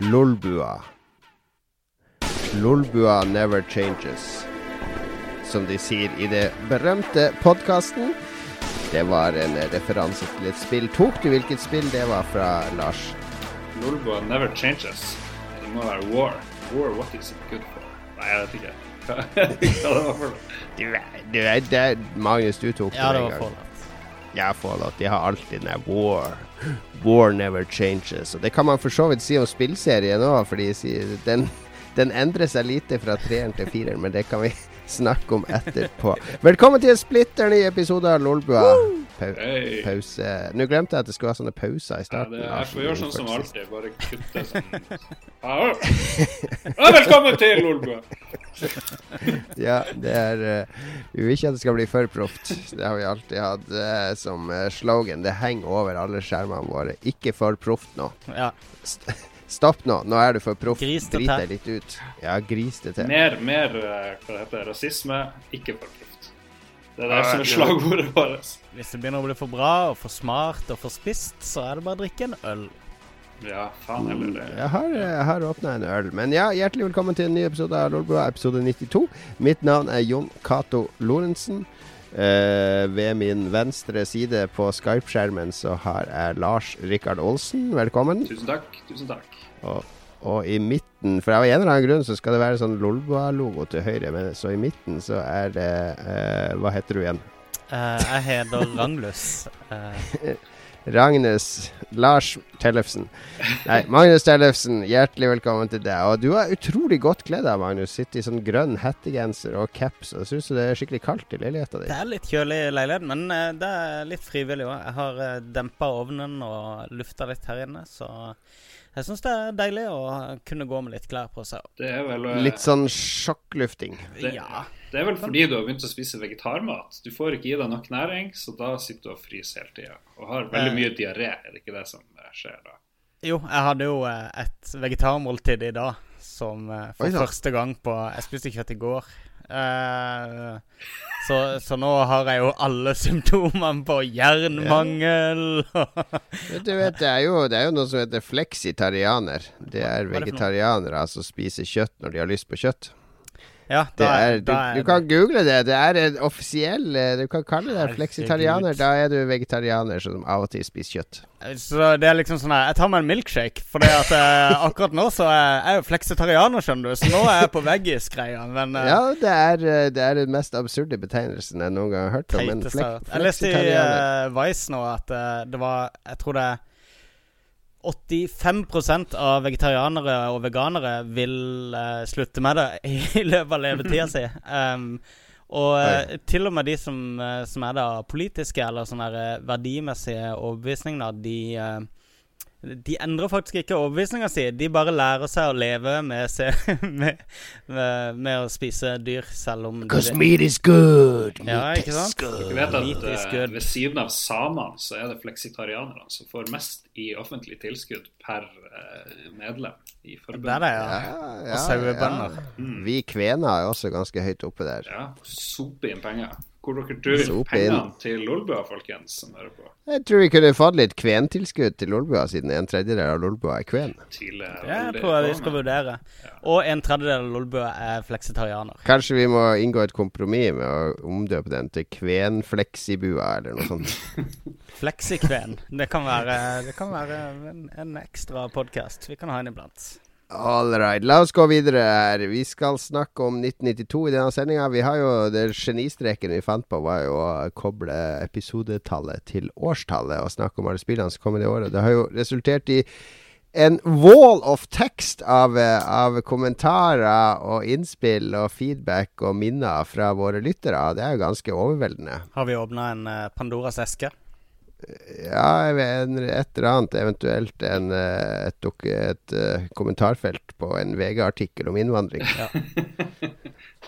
Lolbua. Lolbua never changes, som de sier i det berømte podkasten. Det var en referanse til et spill. Tok du hvilket spill det var fra Lars? Lolbua never changes. Det må være war. War, what is it good for? Nei, jeg vet ikke. Hva det var for noe. Du, du det, Magnus, du tok Ja, det en var For Fallout. Ja, Fallout. De har alltid den war. War never changes. Og det kan man for så vidt si om spillserien òg, fordi den, den endrer seg lite fra treeren til fireren, men det kan vi snakke om etterpå. Velkommen til en splitter ny episode av Lolbua. Pau hey. pause. Nå glemte jeg at det skulle være sånne pauser i Ja, starten. det, jeg får gjøre sånn som alltid. Bare kutte sånn. Ja, ja, velkommen til Olbø! Ja, det er eh, Vi vil ikke at det skal bli for proft. Det har vi alltid hatt uh, som eh, slogan. Det henger over alle skjermene våre. Ikke for proft nå. Ja. St stopp nå. Nå er du for proff. Gris det Drit til. deg litt ut. Ja, gris det til. Mer, mer hva det heter, rasisme, ikke for proft. Det er det som er slagordet vårt. Hvis det begynner å bli for bra og for smart og for spist, så er det bare å drikke en øl. Ja, faen heller det. Jeg har, jeg har åpna en øl. Men ja, hjertelig velkommen til en ny episode av Lolbua, episode 92. Mitt navn er Jon Cato Lorentzen. Uh, ved min venstre side på Skype-skjermen så har jeg Lars Rikard Olsen. Velkommen. Tusen takk. Tusen takk. Og, og i midten For av en eller annen grunn så skal det være sånn Lolbua-logo til høyre, men så i midten så er det uh, Hva heter du igjen? Eh, jeg heter Ragnus. Ragnus Ragnes Lars Tellefsen. Nei, Magnus Tellefsen, hjertelig velkommen til deg. Og du er utrolig godt kledd av, Magnus. Sitter i sånn grønn hettegenser og caps. Og syns du det er skikkelig kaldt i leiligheta di? det er litt kjølig i leiligheten, men eh, det er litt frivillig òg. Jeg har uh, dempa ovnen og lufta litt her inne, så jeg syns det er deilig å kunne gå med litt klær på seg. Det er vel eh, Litt sånn sjokklufting. Det- Ja. Det er vel fordi du har begynt å spise vegetarmat. Du får ikke i deg nok næring, så da sitter du og fryser hele tida. Og har veldig Eh. mye diaré, er det ikke det som eh, skjer da? Jo, jeg hadde jo eh, et vegetarmåltid i dag som for Oi da. første gang på Jeg spiste kjøtt i går. Uh, så, så nå har jeg jo alle symptomene på jernmangel. Du vet, det er, jo, det er jo noe som heter fleksitarianer. Det er er vegetarianere som spiser kjøtt når de har lyst på kjøtt. Ja, Det da er, du, du kan google det. Det er en offisiell eh, Du kan kalle det fleksitarianer. Da er du vegetarianer som av og til spiser kjøtt. Så det er liksom sånn her Jeg tar meg en milkshake, for at eh, akkurat nå så er jeg jo fleksitarianer, skjønner du. Så nå er jeg på veggis-greia. Men eh, Ja, det er, det er den mest absurde betegnelsen jeg noen gang har hørt om. En flek. Jeg leste i uh, Vice nå at uh, det var Jeg tror det er 85% av vegetarianere og veganere vil uh, slutte med det i løpet av levetida si. Um, og eh, til og med de som, eh, som er da politiske eller sånne verdimessige overbevisninger, de de endrer faktisk ikke overbevisninga si. De bare lærer seg å leve med, se, med, med, med å spise dyr, selv om Because meat is good. Ja, Meat ikke is sant? good. Vet at Meat is good. ved siden av samene så er det fleksitarianerne som får mest i offentlig tilskudd per uh, medlem i forbundet. Det er det, Ja, ja. ja, Og sauebønder. ja. Vi kvener er også ganske høyt oppe der. Ja, sope inn penger. Hvor dere tror Sope pengene til Lolbua, folkens, som hører på? Jeg tror vi kunne fått litt kventilskudd til Lolbua, siden en tredjedel av Lolbua er kven. Det tror jeg vi skal vurdere. Og en tredjedel av Lolbua er fleksitarianer. Kanskje vi må inngå et kompromiss med å omdøpe den til Kvenfleksibua, eller noe sånt. Fleksikven. Det kan være, det kan være en, en ekstra podkast. Vi kan ha en iblant. All right, la oss gå videre her. Vi skal snakke om 1992 i denne sendinga. Vi har jo det Genistreken vi fant på, var jo å koble episodetallet til årstallet og snakke om alle spillene som kom i det året. Det har jo resultert i en wall of text av, av kommentarer og innspill og feedback og minner fra våre lyttere. Det er jo ganske overveldende. Har vi åpna en eh, Pandoras eske? Ja, jeg vet, en, et eller annet. Eventuelt en, et, et, et, et, eh, kommentarfelt på en VG-artikkel om innvandring. ja,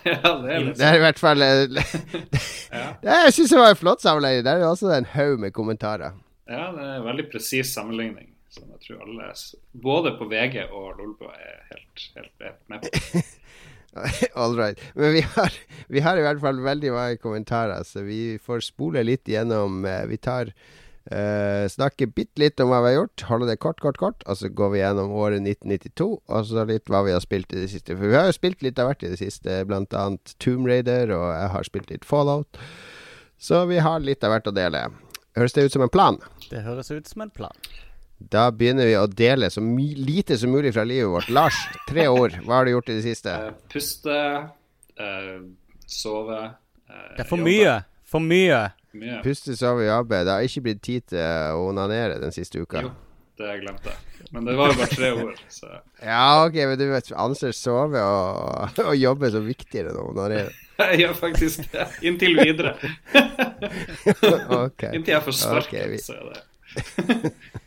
det er Det er i hvert fall det, Ja. det, Jeg syns det var en flott sammenligning. Der er også en haug med kommentarer. Ja, det er en veldig presis sammenligning. Som jeg tror alle, både på VG og Lolbua, er helt, helt med på. All right. Men vi har, vi har i hvert fall veldig mange kommentarer, så vi får spole litt gjennom. eh, Vi tar Uh, snakker bitte litt om hva vi har gjort. holder det kort, kort, kort. Og så går vi gjennom året 1992, og så litt hva vi har spilt i det siste. For vi har jo spilt litt av hvert i det siste, blant annet Tomb Raider, og jeg har spilt litt Fallout. Så vi har litt av hvert å dele. Høres det ut som en plan? Det høres ut som en plan. Da begynner vi å dele så lite som mulig fra livet vårt. Lars, tre ord. Hva har du gjort i det siste? Uh, puste, uh, sove. det er for jobbe. mye. For mye. Mye. Puste, sove, jobbe. Det har ikke blitt tid til å onanere den siste uka. Jo, det glemte jeg. Men det var jo bare tre ord, så Ja, OK, men du vet, anser sove og, og jobbe som viktigere enn å onanere. Jeg gjør faktisk det. Inntil videre. okay. Inntil jeg får sparken, okay, vi... så er det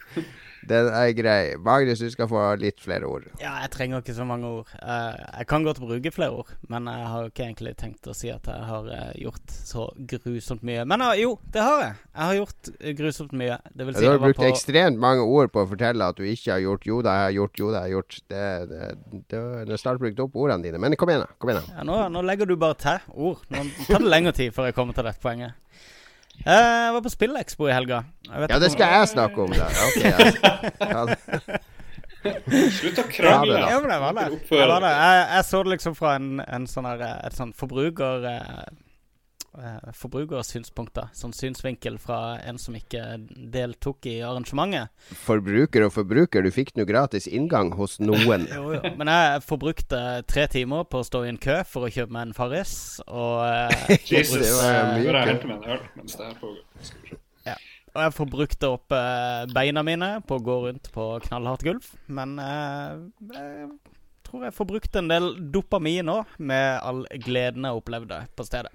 Den er grei. Magnus, du skal få litt flere ord. Ja, jeg trenger ikke så mange ord. Uh, jeg kan godt bruke flere ord, men jeg har ikke egentlig tenkt å si at jeg har uh, gjort så grusomt mye. Men uh, jo, det har jeg. Jeg har gjort grusomt mye. Det vil si du har brukt ekstremt mange ord på å fortelle at du ikke har gjort. Jo da, jeg har gjort. Jo da, jeg har gjort. Det, det, det, det snart brukt opp ordene dine. Men kom igjen, da. Kom igjen da. Ja, nå, nå, legger du bare til ord. Nå tar det lengre tid før jeg kommer til dette poenget. Jeg var på Spillekspo i helga. Ja, det skal jeg snakke om, da. Okay, ja. Slutt å krangle. Ja, men jeg. Jeg. Jeg, jeg så det liksom fra en, en sånn her, et sånn forbruker... Eh, forbrukersynspunkter. Sånn synsvinkel fra en som ikke deltok i arrangementet. Forbruker og forbruker, du fikk nå gratis inngang hos noen. jo, jo. Men jeg forbrukte tre timer på å stå i en kø for å kjøpe meg en Farris, og eh, Jesus, det var mye. Ja. Og jeg forbrukte opp eh, beina mine på å gå rundt på knallhardt gulv. Men eh, jeg tror jeg forbrukte en del dopamin òg, med all gleden jeg opplevde på stedet.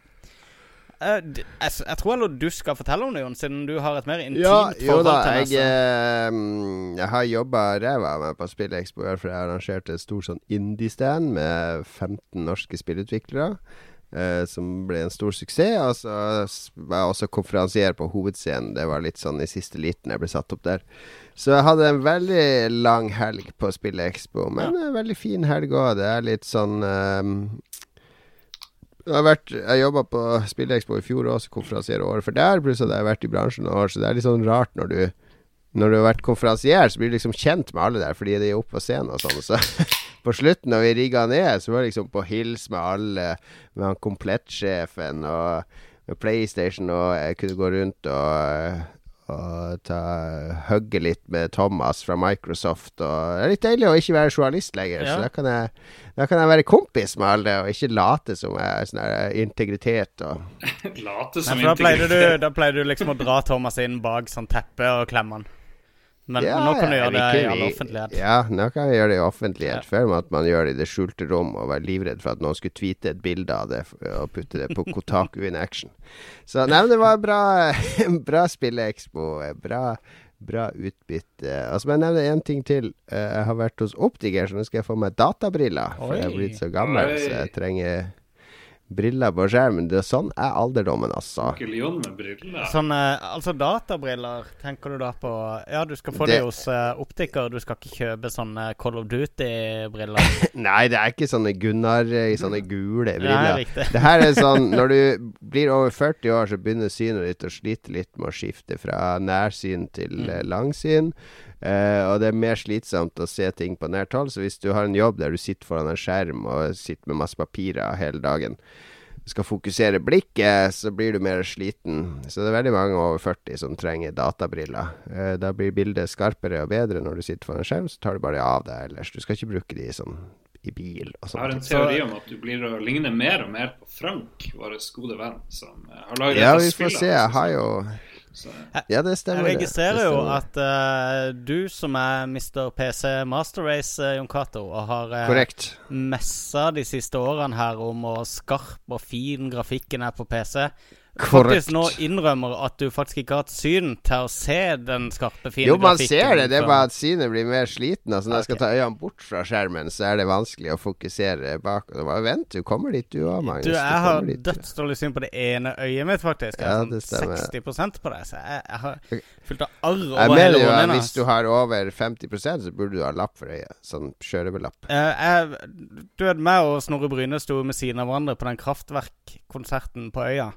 Uh, jeg, jeg, tror heller du skal fortelle om det, Jon, siden du har et mer intimt ja, forhold da, til det. Jeg, eh, jeg har jobba ræva av meg på Spillekspo, for jeg arrangerte et stort sånn indie-stand med 15 norske spillutviklere. Uh, som ble en stor suksess. Og så var jeg også konferansier på hovedscenen. Det var litt sånn i siste liten jeg ble satt opp der. Så jeg hadde en veldig lang helg på Spillekspo, men ja. en veldig fin helg òg. Det er litt sånn har vært Jeg jobba på Spillekspo i fjor også, konferansier året for der, pluss at jeg har vært i bransjen år, så det er litt sånn rart når du Når du har vært konferansier, så blir du liksom kjent med alle der fordi de er oppe på scenen og sånn. Så på slutten, når vi rigga ned, så var det liksom på hils med alle, med han komplettsjefen og med PlayStation, og jeg kunne gå rundt og og ta, hugge litt med Thomas fra Microsoft. Og det er litt deilig å ikke være journalist lenger, ja. så da kan, jeg, da kan, jeg, være kompis med alle og ikke late som jeg er sånn integritet og Late som Nei, da pleide, du, da pleide du liksom å dra Thomas inn bak sånn teppe og klemme han. Men, ja, men, nå kan du gjøre det i all offentlighet. Ja, nå kan vi gjøre det i offentlighet. Ja. Før at man gjør det i det skjulte rom og være livredd for at noen skulle tweete et bilde av det og putte det på Kotaku in action. Så nei, men det var bra, bra spilleekspo. Bra, bra utbytte. Og så må jeg nevne én ting til. Eh, jeg har vært hos optiker, så nå skal jeg få meg databriller. For jeg er blitt så gammel, så jeg trenger briller på skjermen. Det er sånn er alderdommen, altså. med. Sånn, uh, altså databriller, tenker du da på Ja, du skal få det, hos uh, optiker, du skal ikke kjøpe sånne Call of Duty-briller? Nei, det er ikke sånne Gunnar i sånne gule briller. Nei, det her er sånn Når du blir over 40 år, så begynner synet ditt å slite litt med å skifte fra nærsyn til mm. Eh, langsyn. Uh, og det er mer slitsomt å se ting på nært hold. Så hvis du har en jobb der du sitter foran en skjerm og sitter med masse papirer hele dagen, skal fokusere blikket, så blir du mer sliten. Så det er veldig mange over 40 som trenger databriller. Uh, da blir bildet skarpere og bedre når du sitter foran en skjerm, så tar du bare av deg ellers. Du skal ikke bruke de sånn i bil og sånt. Jeg har en teori om at du blir å ligne mer og mer på Frank, vår gode venn, som har laget. Ja, vi får se. Jeg har jo så. Ja, det stemmer. Jeg registrerer jo at uh, du som er Mr. PC Master Race, uh, Jon Cato, og har uh, messa de siste årene her om hvor skarp og fin grafikken er på PC faktisk nå innrømmer at du faktisk ikke har hatt syn til å se den skarpe, fine grafikken. Jo, man ser det. Det er bare at synet blir mer sliten. Altså, når jeg skal ta øynene bort fra skjermen, så er det vanskelig å fokusere bak. Bare vent, du kommer dit du òg, Magnus. Du, jeg har dødsdårlig syn på det ene øyet mitt, faktisk. Jeg har sånn 60% på det. Så jeg, jeg har fylt av arr over hele at Hvis du har over 50% så burde du ha lapp for øyet. Sånn kjørebelapp. Uh, du vet, meg og Snorre Bryne sto ved siden av hverandre på den Kraftverk-konserten på øya.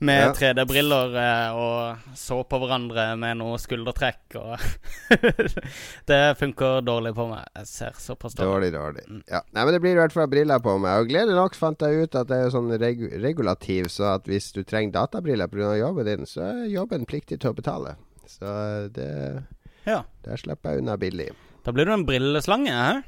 Med Ja. 3D-briller eh, og så på hverandre med noe skuldertrekk og Det funker dårlig på meg. Jeg ser såpass dårlig Dårlig, dårlig. Ja. Nei, men det blir i hvert fall briller på meg. Og gledelig nok fant jeg ut at det er sånn reg regulativ, så at hvis du trenger databriller pga. jobben din, så er jobben pliktig til å betale. Så det Ja. Der slipper jeg unna billig. Da blir du en brilleslange, hæ?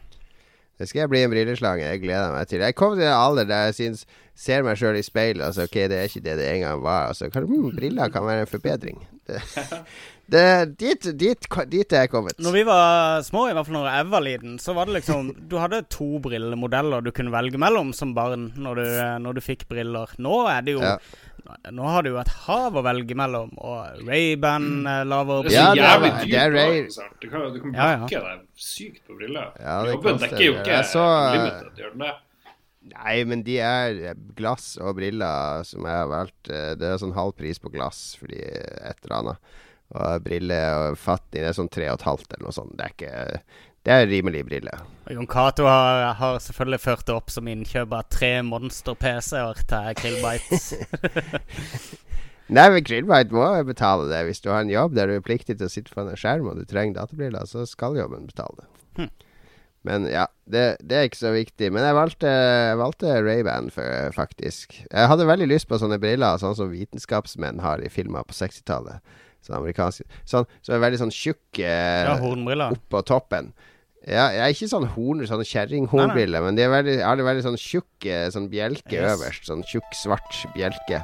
Det skal jeg bli en brilleslange. Jeg gleder meg til. det. Jeg kom til en alder der jeg syns ser meg sjøl i speilet og så ok, det er ikke det det en gang var. Altså, kan, mm, briller kan være en forbedring. Det, det, dit, dit, dit er jeg kommet. Når vi var små, i hvert fall når jeg var liten, så var det liksom Du hadde to brillemodeller du kunne velge mellom som barn når du, når du fikk briller. Nå er det jo Ja. Nå har du jo et hav å velge mellom, og Ray-Ban laver lavere Det er så det jævlig det dyrt. er Ray- Du kan, du kan Ja, ja. deg sykt på briller. Ja, det Jobben dekker jo ikke så- limited, gjør den det? Nei, men de er glass og briller som jeg har valgt. Det er sånn halv pris på glass fordi et eller annet. Og briller og fatning er sånn tre og et halvt eller noe sånt. Det er ikke Det er rimelig brille. Jon Cato har, har selvfølgelig ført det opp som innkjøp av tre monster-PC-er til Krillbites. Nei, men Krillbite må betale det. Hvis du har en jobb der du er pliktig til å sitte foran en skjerm og du trenger databriller, så skal jobben betale det. Hm. Men ja, det, det er ikke så viktig. Men jeg valgte, valgte Ray-Ban faktisk. Jeg hadde veldig lyst på sånne briller, sånn som vitenskapsmenn har i filmer på 60-tallet. Sånn amerikanske Sånn så er veldig sånn tjukk eh, Ja, hornbriller. oppå toppen. Ja, jeg er ikke sånn horn, sånn kjerringhornbriller, men de er veldig, har det veldig sånn tjukk eh, sånn bjelke Yes. øverst. Sånn tjukk, svart bjelke.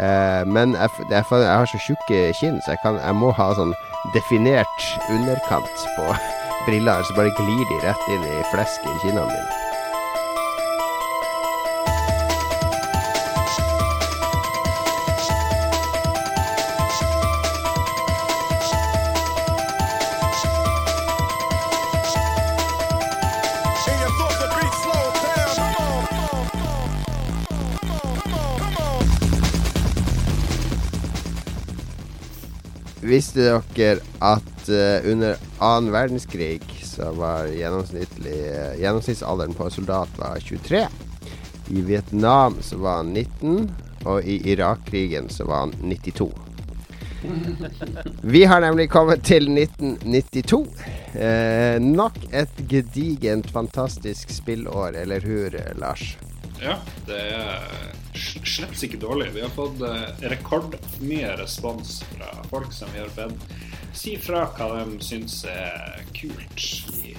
Eh, men jeg, for, jeg har så tjukke kinn, så jeg, kan, jeg må ha sånn definert underkant på briller. Så bare glir de rett inn i flesket i kinnene mine. Visste dere at uh, under annen verdenskrig så var eh, gjennomsnittsalderen på soldat var 23? I Vietnam så var han 19, og i Irak-krigen så var han 92. Vi har nemlig kommet til 1992. Eh, nok et gedigent, fantastisk spillår, eller hur, Lars? Ja, det er slett ikke dårlig. Vi har fått eh, rekordmye respons fra folk som vi har bedt si fra hva de syns er kult.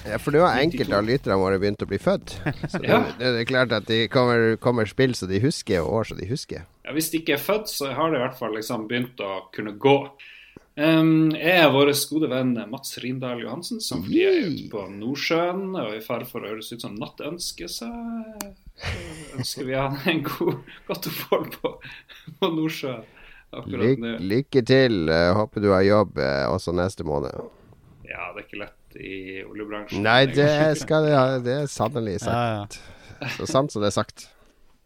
Ja, for det var 92. enkelte av lytterne våre begynt å bli født. Så det, Ja. det er klart at det kommer, kommer spill så de husker, og år så de husker. Ja, hvis de ikke er født, så har de i hvert fall liksom begynt å kunne gå. Um, jeg er vår gode venn Mats Rindal Johansen, som flyr er ute på Nordsjøen og er i fare for å høres ut som nattønske, så ønsker vi han en god, godt opphold på, på Nordsjøen akkurat Lyk, nå. lykke til. eh, håper du har jobb eh, også neste måned. Ja, det er ikke lett i oljebransjen. Nei, det skal ja. Det er sannelig Ja, ja. sagt. Så sant som det er sagt.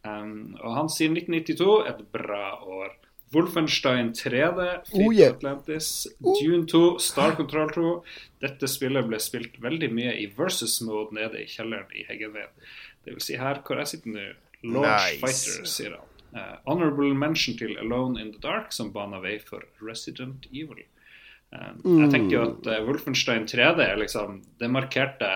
Um, og han sier 1992, et bra år. Wolfenstein 3D, Fleet Oh, yeah. Atlantis, Dune 2, Star Control 2. Dette spillet ble spilt veldig mye i versus mode nede i kjelleren i Heggenveien. Det vil si her hvor jeg sitter nå. Launch Nice. Fighter, sier han. Uh, honorable mention til Alone in the Dark, som bana vei for Resident Evil. Eh, Jeg tenker jo at uh, Wolfenstein 3D er liksom Det markerte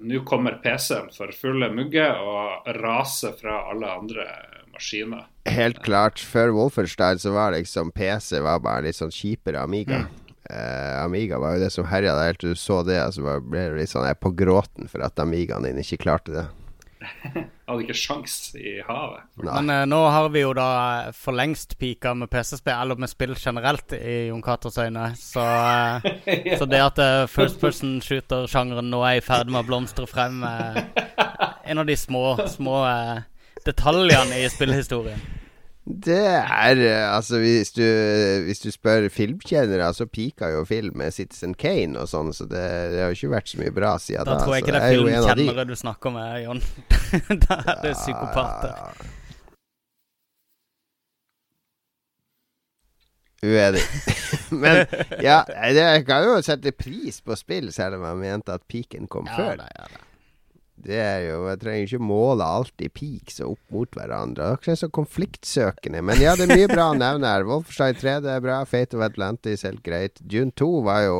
Nå kommer PC-en for fulle mugge og raser fra alle andre maskiner. Helt klart. Før Wolfenstein så var liksom PC var bare litt sånn kjipere Amiga. Eh, Amiga var jo det som herja der. helt til du så det. Så altså, ble du litt sånn jeg på gråten for at Amigaen din ikke klarte det. Hadde ikke sjans i havet. Nei. Men eh, nå har vi jo da eh, for lengst pika med PC-spill, eller med spill generelt, i Jon Katers øyne. Så, eh, så det at eh, first person shooter-sjangeren nå er i ferd med å blomstre frem, eh, en av de små, små eh, detaljene i spillhistorien. Det er eh, Altså, hvis du, hvis du spør filmkjennere, så pika jo film med Citizen Kane og sånn, så det, det har jo ikke vært så mye bra siden Da da. tror jeg ikke det er de. filmkjennere du snakker med, Jon. da er det psykopater. Ja, Uenig. Men ja, jeg kan jo sette pris på spill, selv om jeg mente at piken kom Ja, før. da, ja, da. Det er jo, Jeg trenger ikke måle alltid peaks og opp mot hverandre. Det er så konfliktsøkende. Men ja, det er mye bra å nevne her. Wolfenstein 3 det er bra. Fate of Atlantis helt greit. June 2 var jo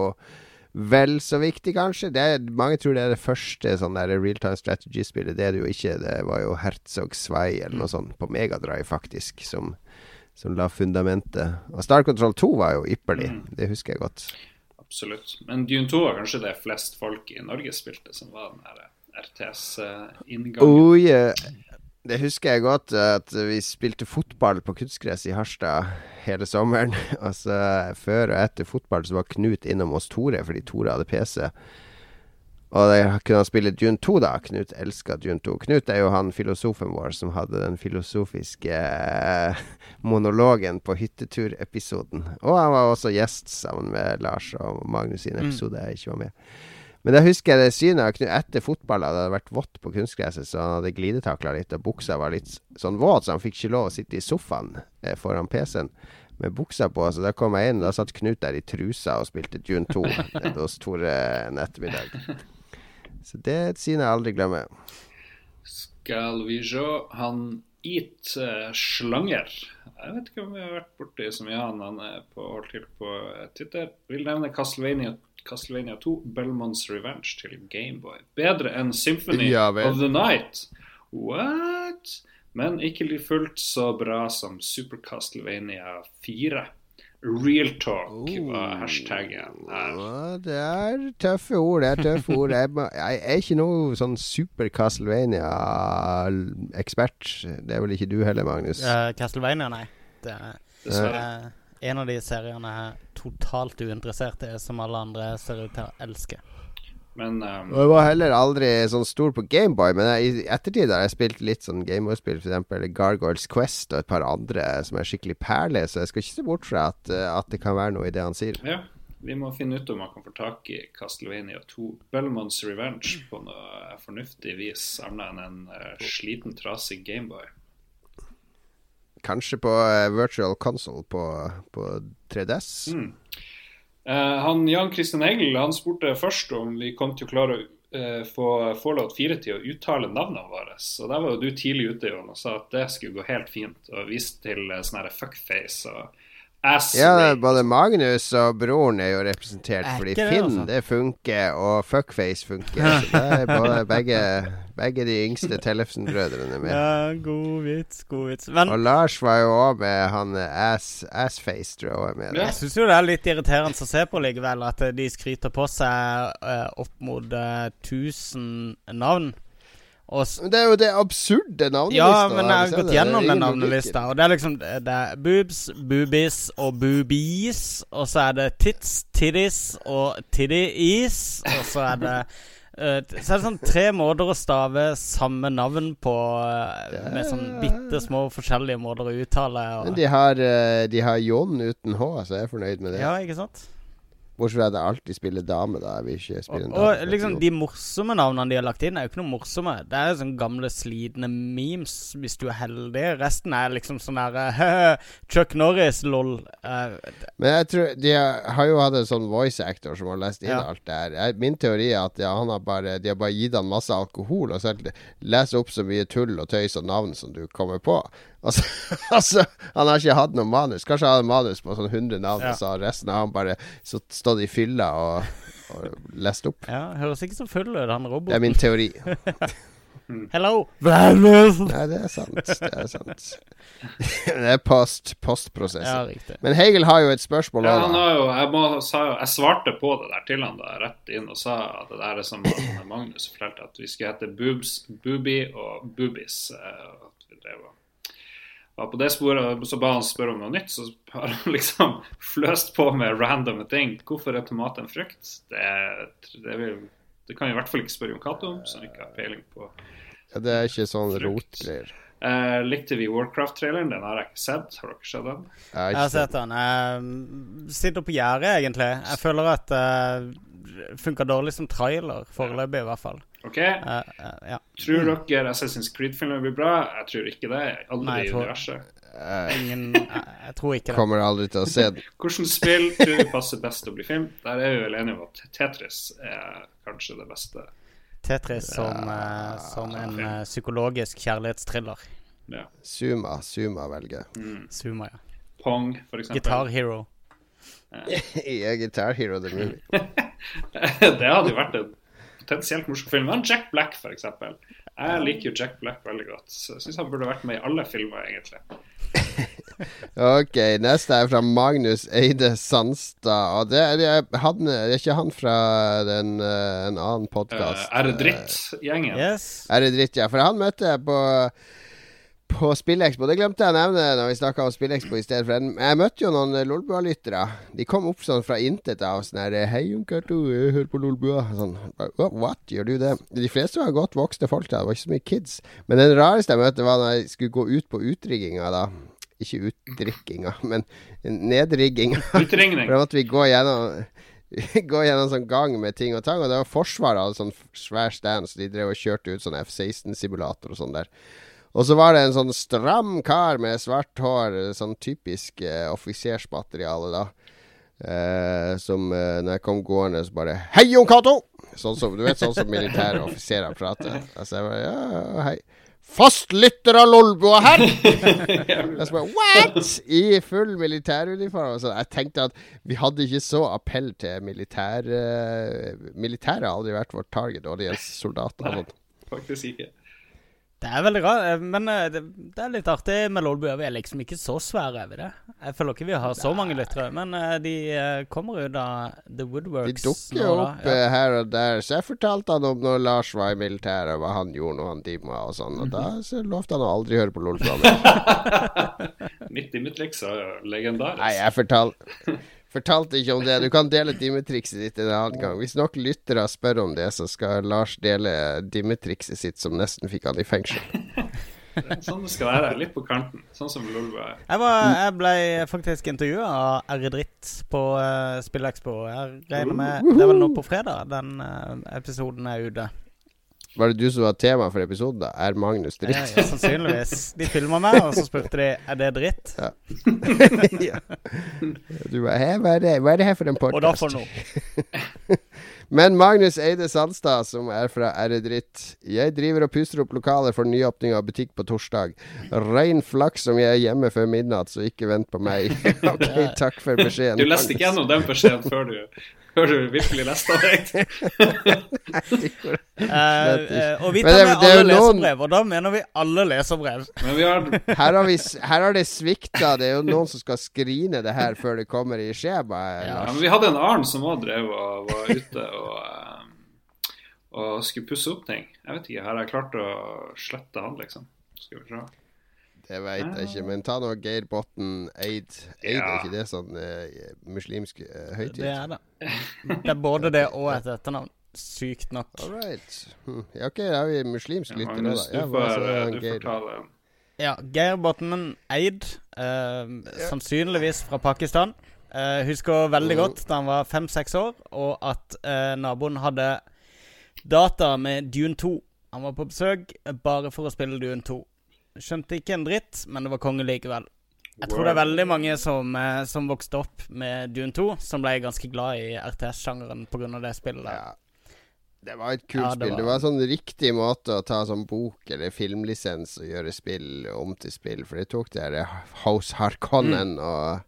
vel så viktig, kanskje. Det er, mange tror det er det første sånn der real time strategy-spillet. Det er det jo ikke. Det var jo Herzog Svei eller noe sånt på Megadrive, faktisk, som, som la fundamentet. Og Star Control 2 var jo ypperlig. Det husker jeg godt. Absolutt. Men Dune 2 var kanskje det flest folk i Norge spilte, som var den her RTS-inngangen. Oh, yeah. Det husker jeg godt, at vi spilte fotball på kunstgress i Harstad hele sommeren. Altså, før og etter fotball så var Knut innom hos Tore, fordi Tore hadde PC. Og da kunne han spille Dune 2, da. Knut elska Dune 2. Knut er jo han filosofen vår som hadde den filosofiske eh, monologen på hytteturepisoden. Og han var også gjest sammen med Lars og Magnus i en episode jeg ikke var med. Men jeg husker det synet etter fotball. Det hadde vært vått på kunstgresset, så han hadde glidetakla litt, og buksa var litt sånn våt, så han fikk ikke lov å sitte i sofaen eh, foran PC-en med buksa på. Så da kom jeg inn, da satt Knut der i trusa og spilte June 2 hos Tore en ettermiddag. Så det er et syn jeg aldri glemmer. Skal vi se Han Eat uh, Slanger. Jeg vet ikke om vi har vært borti så mye han. Han er på, holdt til på eh, Twitter. Vil nevne Castlevania, Castlevania 2, Belmonts Revenge til Gameboy. Bedre enn Symphony Ja of the Night. What? Men ikke fullt så bra som Super Castlevania 4. Real talk var hashtaggen her. Det er tøffe ord. Det er tøffe ord. Jeg, jeg er ikke noe sånn super Castlevania-ekspert. Det er vel ikke du heller, Magnus? Uh, Castlevania, nei. Det er Dessverre. eh, en av de seriene jeg er totalt uinteressert i, som alle andre ser ut til å elske. Men um, Jeg var heller aldri sånn stor på Gameboy, men jeg, i ettertid har jeg spilt litt sånn Gameboy-spill, f.eks. Gargoyles Quest og et par andre som er skikkelig perler, så jeg skal ikke se bort fra at, eh, at det kan være noe i det han sier. Ja, vi må finne ut om man kan få tak i Castlevania 2 Belmonts Revenge på noe fornuftig vis, annet enn en uh, sliten, trasig Gameboy. Kanskje på eh, Virtual Console på, på 3DS. Mm. Eh, han Jan Christian Engel han spurte først om vi kom til å klare å eh, få Fallout 4 til å uttale navnene våre. Så der var jo du tidlig ute Jon, og sa at det skulle gå helt fint. Og viste til sånn fuckface og ass Ja, både Magnus og broren er jo representert, Er fordi Finn altså? det funker, og Fuckface funker. Så det er både, begge, begge de yngste Tellefsen-brødrene med. Ja, god vits, god vits. Men Og Lars var jo òg med. Han eh, ass, Assface, tror jeg òg med. Ja. jeg syns jo det er litt irriterende å se på likevel, at eh, de skryter på seg uh, opp mot eh, 1000 navn. Og s Men det er jo det absurde navnelista. ja, men jeg har gått gjennom den navnelista, og det er liksom Det det er boobs, boobies og boobies, og så er det tits, titties og tiddies, og så er det eh, så er det sånn tre måter å stave samme navn på, uh, med sånn bitte små forskjellige måter å uttale. Men de har, uh, de har Jon uten H, så jeg er fornøyd med det. ja, ikke sant? Bortsett fra at jeg alltid spiller dame, da. Jeg vil ikke spille en og og liksom de morsomme navnene de har lagt inn, er jo ikke noe morsomme. Det er sånne gamle, slitne memes, hvis du er heldig. Resten er liksom sånn der Chuck Norris, lol. Uh, Men jeg tror de har- jo hatt en sånn voice actor som har lest inn Ja. alt det her. Min teori er at ja, han har bare, de har bare gitt han masse alkohol og så lest opp så mye tull og tøys og navn som du kommer på. Altså, altså Han har ikke hatt noe manus. Kanskje han hadde manus på sånn 100 navn, Ja. og så har resten av han bare så, stått i fylla og, og lest opp. ja, høres ikke så full ut, han Det er min teori. Hello! Nei, det er sant. Det er sant. det er post, postprosess. Ja, riktig. Men Hegel har jo et spørsmål Ja, han har jo, jeg, må, sa, jo- jeg svarte på det der til han da, rett inn og sa at det der er som Magnus fortalte, at vi skulle hete Boobs, Boobie og Boobies. eh, og at vi drev og var på det sporet, så ba han spørre om noe nytt, så har han liksom fløst på med randome ting. Hvorfor er tomat en frukt? Det, det, vil, det kan vi i hvert fall ikke spørre Jon Cato om, som ikke har peiling på Ja, det er ikke sånn rotgreier. Eh, likte vi Warcraft-traileren? Den har jeg ikke sett. Har dere sett den? Jeg har sett sett den. Jeg sitter på gjerdet, egentlig. Jeg føler at det funker dårlig som trailer, foreløpig i hvert fall. OK? Uh, uh, ja. Tror dere Assassin's Creed-filmen blir bra? Jeg tror ikke det. Aldri Nei, jeg i tror- universet. Uh, Ingen jeg, jeg tror ikke det. Kommer aldri til å se den. Hvilket spill tror du passer best til å bli film? Der er vi vel enige om at Tetris er kanskje det beste Tetris som, som en psykologisk kjærlighetstriller. Ja. Suma, Suma velger. Mm. Suma, ja. Pong, for eksempel. Guitar Hero. I Guitar Hero The Movie. det hadde jo vært en potensielt morsom film. Men Jack Black, for eksempel. Jeg liker jo Jack Black veldig godt. Så jeg syns han burde vært med i alle filmer, egentlig. Ok, neste er fra Magnus Eide Sandstad. Og det, er- han, det er ikke han fra den, eh, en annen podkast. Uh, er det dritt-gjengen? Yes. Er det dritt, ja. For han møtte jeg på på Spillekspo. Det glemte jeg å nevne når vi snakka om Spillekspo i stedet. For jeg, møtte jo noen Lolbua-lyttere. De kom opp sånn fra intet av sånn her Hei, onkel Du, hør hører på Lolbua. Sånn, «What? Gjør du det? De fleste var godt voksne folk da. Det var ikke så mye kids. Men den rareste jeg møtte, var når jeg skulle gå ut på utrigginga da. Ikke utdrikkinga, men nedrigginga. Utringning. For da måtte vi gå gjennom Gå gjennom sånn gang med ting og tang. Og det var Forsvaret hadde sånn svær stand, så de drev og kjørte ut sånn F-16-simulator og sånn der. Og så var det en sånn stram kar med svart hår, sånn typisk eh, offisersmateriale, da. Eh, som eh, når jeg kom gående, så bare Hei, Jon Cato! Sånn som, du vet sånn som militære offiserer prater. Altså jeg bare Ja, hei. Fastlytter av Lolbua her! Jeg bare What?! I full militæruniform. Så jeg tenkte at vi hadde ikke så appell til militære militæret har aldri vært vårt target audience, soldater og. Faktisk ikke. Det er veldig rart, eh, men eh, det, det er litt artig med Lolbua. Vi er liksom ikke så svære, er vi det? Jeg føler ikke vi har så mange lyttere, men eh, de kommer ut av the De woodworks dukker nå, jo da. opp Ja. her og der. Så jeg fortalte han om når Lars var i militæret, hva han gjorde når han dimma og sånn. Og da så lovte han å aldri høre på Lolbua mer. Mitt Dimitri-triks er legendarisk. Nei, jeg fortalte Fortalte ikke om det. Du kan dele dimmetrikset ditt en annen gang. Hvis nok lyttere spør om det, så skal Lars dele dimmetrikset sitt som nesten fikk han i fengsel. Sånn det skal være. Litt på kanten. Sånn som Lolbua er. Jeg, var, jeg ble faktisk intervjua av R-Dritt på uh, Spillekspo. Jeg regner med Det er vel nå på fredag den uh, episoden er ute. Var det du som var tema for episoden, da? Er Magnus dritt? ja, sannsynligvis. De filma meg, og så spurte de er det dritt. ja. Du bare hva er det, hva er det her for en Og da podkast? for noe. Men Magnus Eide Sandstad, som er fra Er det Dritt. Jeg driver og puster opp lokaler for nyåpning av butikk på torsdag. Rein flaks om jeg er hjemme før midnatt, så ikke vent på meg. ok, takk for beskjeden. Du leste ikke gjennom den beskjeden før du, før du virkelig leste av deg eh, og vi tar med det alle noen- leserbrev, og da mener vi alle leserbrev. Men vi har Her har, vi, her har det svikta. Det er jo noen som skal skrine det her før det kommer i skjemaet. Ja, men vi hadde en Arn som òg drev og var ute og, eh, og skulle pusse opp ting. Jeg vet ikke, her har jeg klart å slette han, liksom? Skal vi se. Det veit jeg ikke, men ta nå Geir Botten Eid. Eid, Ja. er ikke det sånn uh, muslimsk uh, høytid? Det er det. Det er både det og et etternavn. Sykt nok. All right. Hm. Ja, OK, da har vi muslimsk lytter nå, da. Ja, du får, ja, eh, du Geir? Ja, Geir Botten Eid, eh, sannsynligvis fra Pakistan. Uh, husker veldig godt da han var fem-seks år, og at eh, naboen hadde data med Dune 2. Han var på besøk bare for å spille Dune 2. Skjønte ikke en dritt, men det var konge likevel. Jeg tror det er veldig mange som, eh, som vokste opp med Dune 2, som ble ganske glad i RTS-sjangeren pga. det spillet. der. Ja. Det var et kult Ja, det spill. Det var- en sånn riktig måte å ta sånn bok eller filmlisens og gjøre spill om til spill. For det tok det House Harkonnen Mm. og,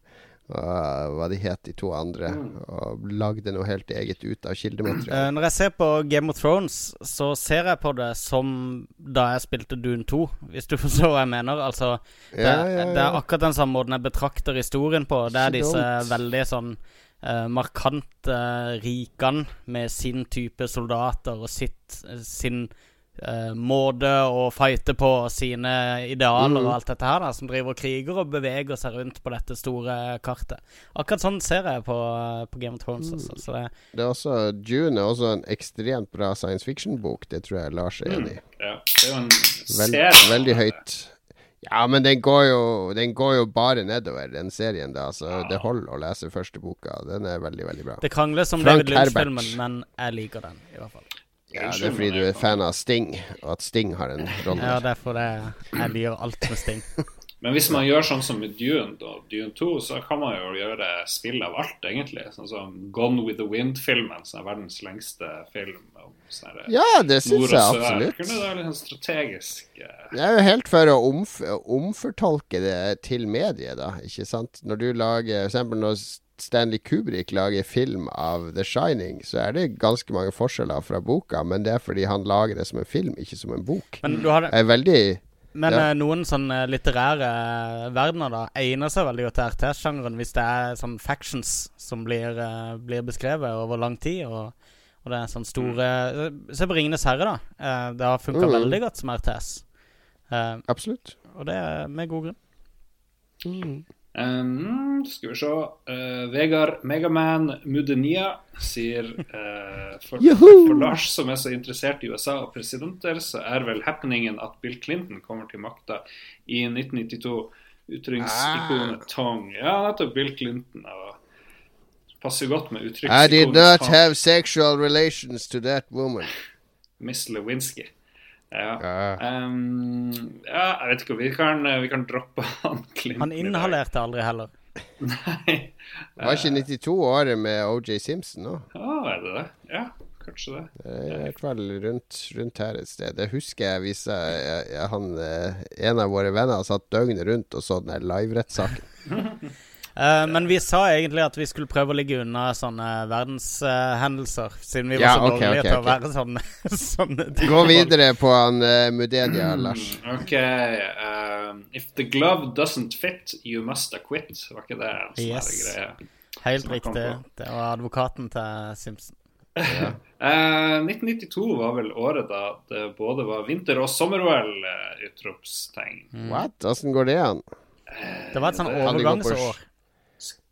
og hva de het, de to andre, og lagde noe helt eget ut av kildemateriale. kildematerialet. når jeg ser på Game of Thrones, så ser jeg på det som da jeg spilte Dune 2, hvis du forstår hva jeg mener. Altså, det, Ja, ja, det er akkurat den samme måten jeg betrakter historien på. Det er disse veldig sånn uh, markante rikene med sin type soldater og sitt, sin eh, måte å fighte på, sine idealer Mm. og alt dette her, da, som driver og kriger og beveger seg rundt på dette store kartet. Akkurat sånn ser jeg på, på Game of Thrones. Mm. Altså. Så det, Det er også June er også en ekstremt bra science fiction-bok. Det tror jeg Lars er enig i. Ja, det er jo en Vel, serie. veldig høyt. Ja, men den går, jo, den går jo bare nedover, den serien, da. Så det holder å lese første boka. Den er veldig, veldig bra. Det krangles om Frank David. Lynch-filmen, men jeg liker den, i hvert fall. Ja, det er fordi du er fan av Sting, og at Sting har en rolle. Ja, det er jeg liker alt med Sting. Men hvis man gjør sånn som med Dune og Dune 2, så kan man jo gjøre spill av alt, egentlig. Sånn som Gone with the Wind-filmen, som er verdens lengste film. om sånn Ja, det syns jeg absolutt. Kunne det være litt sånn strategisk eh, Jeg er jo helt for å omf omfortolke det til mediet, da. Ikke sant? Når du lager For eksempel når Stanley Kubrick lager film av The Shining, så er det ganske mange forskjeller fra boka, men det er fordi han lager det som en film, ikke som en bok. Men, du har det... er veldig men Ja. eh, noen sånne litterære eh, verdener da egner seg veldig godt til RTS-sjangeren hvis det er sånn factions som blir, eh, blir beskrevet over lang tid. Og, og det er sånn store Se på 'Ringenes herre', da. Det har funka Mm. veldig godt som RTS. Absolutt. og det er med god grunn. Um, skal vi se uh, Vegard Megaman Mudenia sier uh, for, for Lars som er så interessert i USA og presidenter, så er vel happeningen at Bill Clinton kommer til makta i 1992. Uttrykksikonet Ah. Tong. Ja, nettopp Bill Clinton. Og passer godt med I did not have sexual relations to that woman. Miss Lewinsky. Ja. Ja. Um, ja, jeg vet ikke. Vi kan, vi kan droppe han Clinton. Han inhalerte aldri heller. Nei. Var ikke 92 året med OJ Simpson nå? Ja, er det det? Ja, kanskje det. Det er I hvert fall rundt, rundt her et sted. Det husker jeg viste jeg, jeg, jeg, han, eh, en av våre venner satt døgnet rundt og så den live-rettssaken. Eh, men vi sa egentlig at vi skulle prøve å ligge unna sånne verdenshendelser, siden vi var Ja, så dårlige okay, til å være sånne, sånne typer Gå videre på han uh, Mudedia, Lars. Mm, OK. um, if the glove doesn't fit, you must acquit. Var ikke det en sånn Yes. greie? Helt riktig. Det var advokaten til Simpson. Eh, 1992 var vel året da det både var vinter- og sommer-OL, eh, utropstegn. What? Åssen går det an? Det var et sånn overgangsår.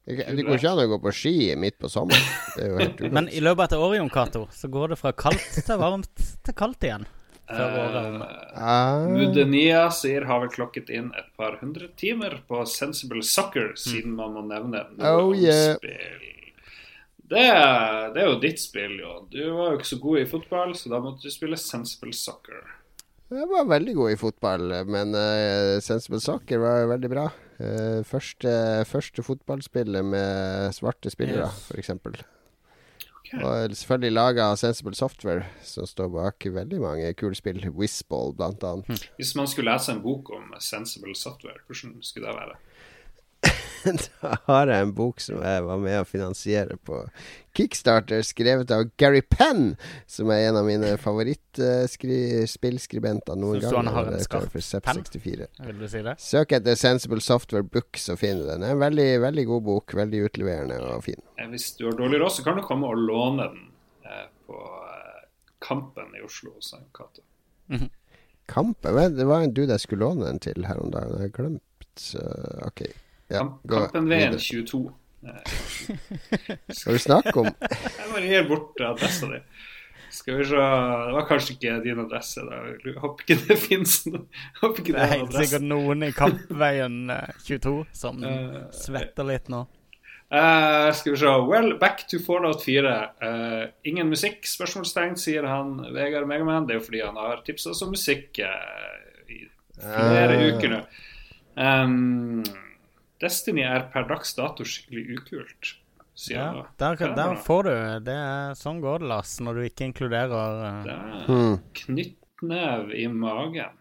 Det det går ikke an å gå på ski midt på sommeren. Det er jo helt Men i løpet av et år, Jon Cato, så går det fra kaldt til varmt til kaldt igjen. Ah, Mudenia sier har vel klokket inn et par hundre timer på Sensible Soccer, siden man må nevne noe Oh, yeah. spill. Det, det er jo ditt spill, jo. Du var jo ikke så god i fotball, så da måtte du spille Sensible Soccer. jeg var veldig god i fotball, men uh, Sensible Soccer var jo veldig bra. Eh, første, første fotballspillet med svarte spillere, Yes. for Okay. Og selvfølgelig laga av Sensible Software, som står bak veldig mange kule spill. Whizball, blant annet. Hvis man skulle lese en bok om Sensible Software, hvordan skulle det være? da har jeg en bok som jeg var med å finansiere på Kickstarter, skrevet av Gary Penn, som er en av mine favorittspillskribenter noen gang. han har en skarp penn? Vil du si det? Søk etter Sensible Software Book, så finner du den. Det er en veldig, veldig god bok. Veldig utleverende og fin. Eh, Hvis du har dårlig råd, så kan du komme og låne den eh, på eh, Kampen i Oslo hos en -hmm. Kampen? Det var en dude jeg skulle låne den til her om dagen. Jeg har glemt. Uh, ok. Ja, Kampen VM 22. Eh, Skal du snakke om Jeg bare gir bort adressa di. Skal vi se Det var kanskje ikke din adresse. da Jeg håper ikke det fins noe. adresse. Det er helt sikkert noen i Kampveien eh, 22 som uh, svetter litt nå. Uh, skal vi se Well, back to Fallout 4. Uh, ingen musikk? spørsmålstegn, sier han Vegard Megaman. Det er jo fordi han har tipsa oss om musikk eh, i flere uker nå. Um, Destiny er per dags dato skikkelig ukult, sier Ja, der, er der får du det. er- Sånn går det, Lars, når du ikke inkluderer uh... Det er knyttnev i magen.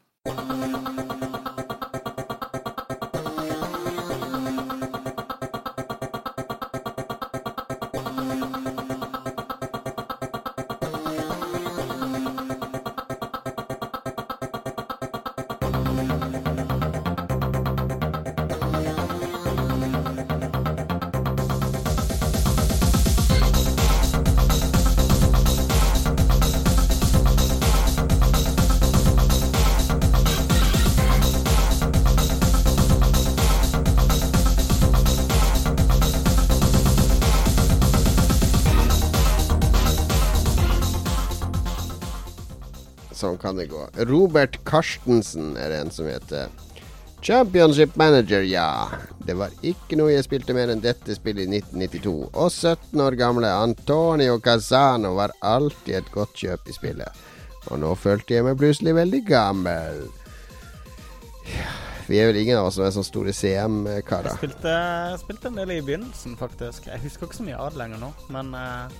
Robert Karstensen er det en som heter. Championship Manager, ja. Det var ikke noe jeg spilte mer enn dette spillet i 1992. Og 17 år gamle Antonio Casano var alltid et godt kjøp i spillet. Og nå følte jeg meg plutselig veldig gammel. Vi er vel ingen av oss som er sånne store CM-karer. spilte, spilte en del i begynnelsen, faktisk. Jeg husker ikke så mye av det lenger nå, men eh,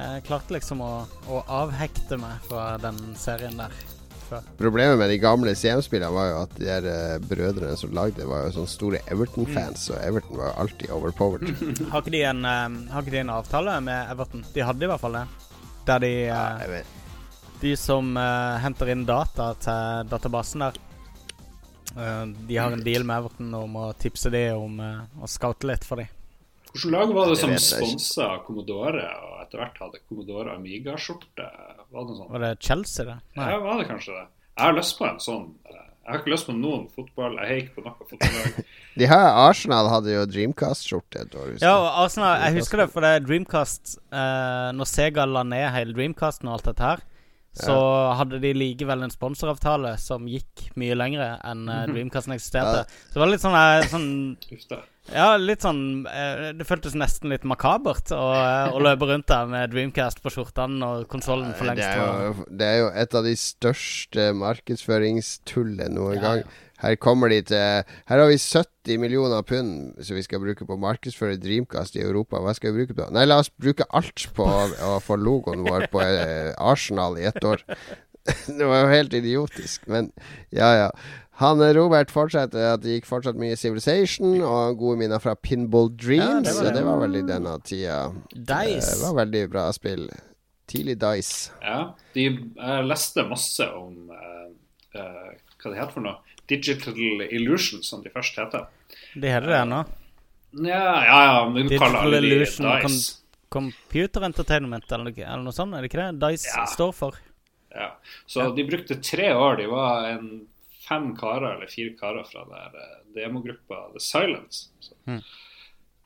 jeg klarte liksom å, å avhekte meg fra den serien der Problemet med de gamle CM-spillene var jo at de der uh, brødrene som lagde det, var jo sånne store Everton-fans, og Everton var jo alltid overpowered. Har ikke de en, eh, har ikke de en avtale med Everton? De hadde i hvert fall det. Der de, Ja, eh, de som uh, henter inn data til databasen der eh, De har en deal med Everton om å tipse dem om eh, å scoute litt for dem. Hvilket lag var det som sponsa Commodore, og etter hvert hadde Commodore Amiga-skjorte? Var det noe sånt? Var det Chelsea, det? Ja, var det kanskje det? Jeg har lyst på en sånn. eh, Jeg har ikke lyst på noen fotball. Jeg heier ikke på noe fotballag. De her Arsenal hadde jo Dreamcast-skjorte et år. Ja, Arsenal, jeg husker det, for det er Dreamcast eh, Når Sega la ned hele Dreamcasten og alt dette her, så hadde de likevel en sponsoravtale som gikk mye lengre enn eh, Dreamcasten eksisterte. Så det var litt sånn, eh, sånn. Ja, litt sånn eh, Det føltes nesten litt makabert å, eh, å løpe rundt der med Dreamcast på skjortene og konsollen for det, lengst er jo, det er jo et av de største markedsføringstullene noen Ja, gang. ja. Her kommer de til Her har vi 70 millioner pund som vi skal bruke på å markedsføre Dreamcast i Europa. Hva skal vi bruke på? Nei, la oss bruke alt på å, å få logoen vår på eh, Arsenal i ett år. det var jo helt idiotisk, men ja, ja. Han eh, Robert fortsetter at det gikk fortsatt mye Civilization og gode minner fra Pinball Dreams. Ja, det var Ja, det. det var vel i denne tida. Dice. Det var veldig bra spill. Tidlig Dice. Ja, de, uh, leste masse om uh, uh, hva det heter for noe. Digital Illusion, som de først heter. De heter det ennå. Ja, ja, ja men Digital de Illusion og Dice. Computer Entertainment eller, noe- eller noe sånt, er det ikke det? Dice Ja. står for. Ja. Så de brukte tre år. De var en fem karer eller fire karer fra det her eh, demogruppa The Silence. Så. Mm.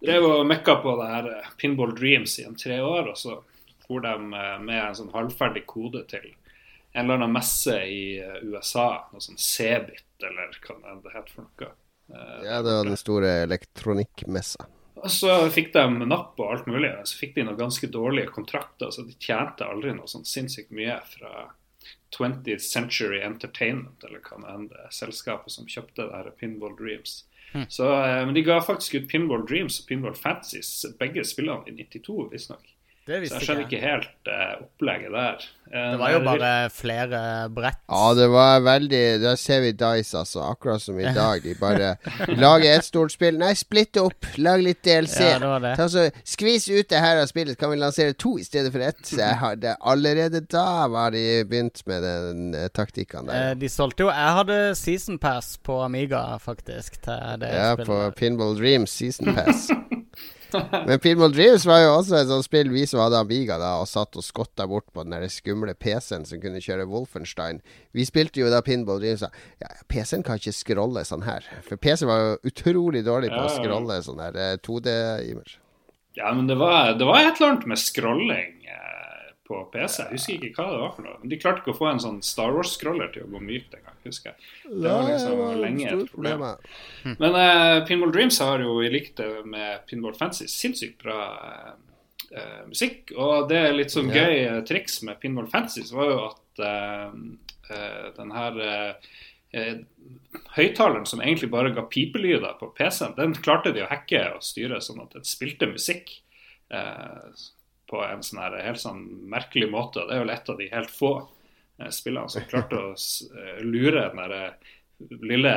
Drev og mekka på det her eh, Pinball Dreams i en tre år, og så for de eh, med en sånn halvferdig kode til en eller annen messe i USA, noe sånn Cebit, eller hva det heter for noe. Ja, det var den store elektronikkmessa. og så fikk de napp og alt mulig. Så fikk de noen ganske dårlige kontrakter, så de tjente aldri noe sånn sinnssykt mye fra 20th Century Entertainment, eller hva enn det selskapet som kjøpte det her Pinball Dreams. Så, eh, men de ga faktisk ut Pinball Dreams og Pinball Fancies, begge spillene i 92, visstnok. Det Så visste jeg skjønner ikke helt uh, opplegget der. Uh, Det var jo bare flere brett. Ja, det var veldig Der ser vi Dice, altså. Akkurat som i dag. De bare lager et stort spill. Nei, splitt opp. Lag litt DLC. Ja, det var det. Ta så, skvis ut det her av spillet, kan vi lansere to i stedet for ett. Har Allerede da var de begynt med den uh, taktikkene Eh, der. de solgte jo Jeg hadde season pass på Amiga, faktisk, til det Ja, på. Pinball Dreams Season Pass. Men Pinball Dreams var jo også et sånt spill vi som hadde Amiga da, og satt og skotta bort på den der skumle PC-en som kunne kjøre Wolfenstein. Vi spilte jo da Pinball Dreams og sa ja, PC-en kan ikke scrolle sånn her. For PC var jo utrolig dårlig på å Ja, ja. scrolle sånn der eh, 2D-image. Ja, men det var, det var et eller annet med scrolling eh, på PC. Jeg husker ikke hva det var for noe. Men de klarte ikke å få en sånn Star Wars-scroller til å gå mykt husker jeg. Det var liksom lenge et problem. Men uh, Pinball Dreams har jo i likhet med Pinball Fancy sinnssykt bra eh, musikk. Og det er litt sånn Ja. gøy triks med Pinball Fancy var jo at uh, den her høyttaleren som egentlig bare ga pipelyder på PC-en, den klarte de å hacke og styre sånn at den spilte musikk eh, på en sånn her helt sånn merkelig måte. Det er vel et av de helt få spillene som klarte å eh, lure den der eh, lille,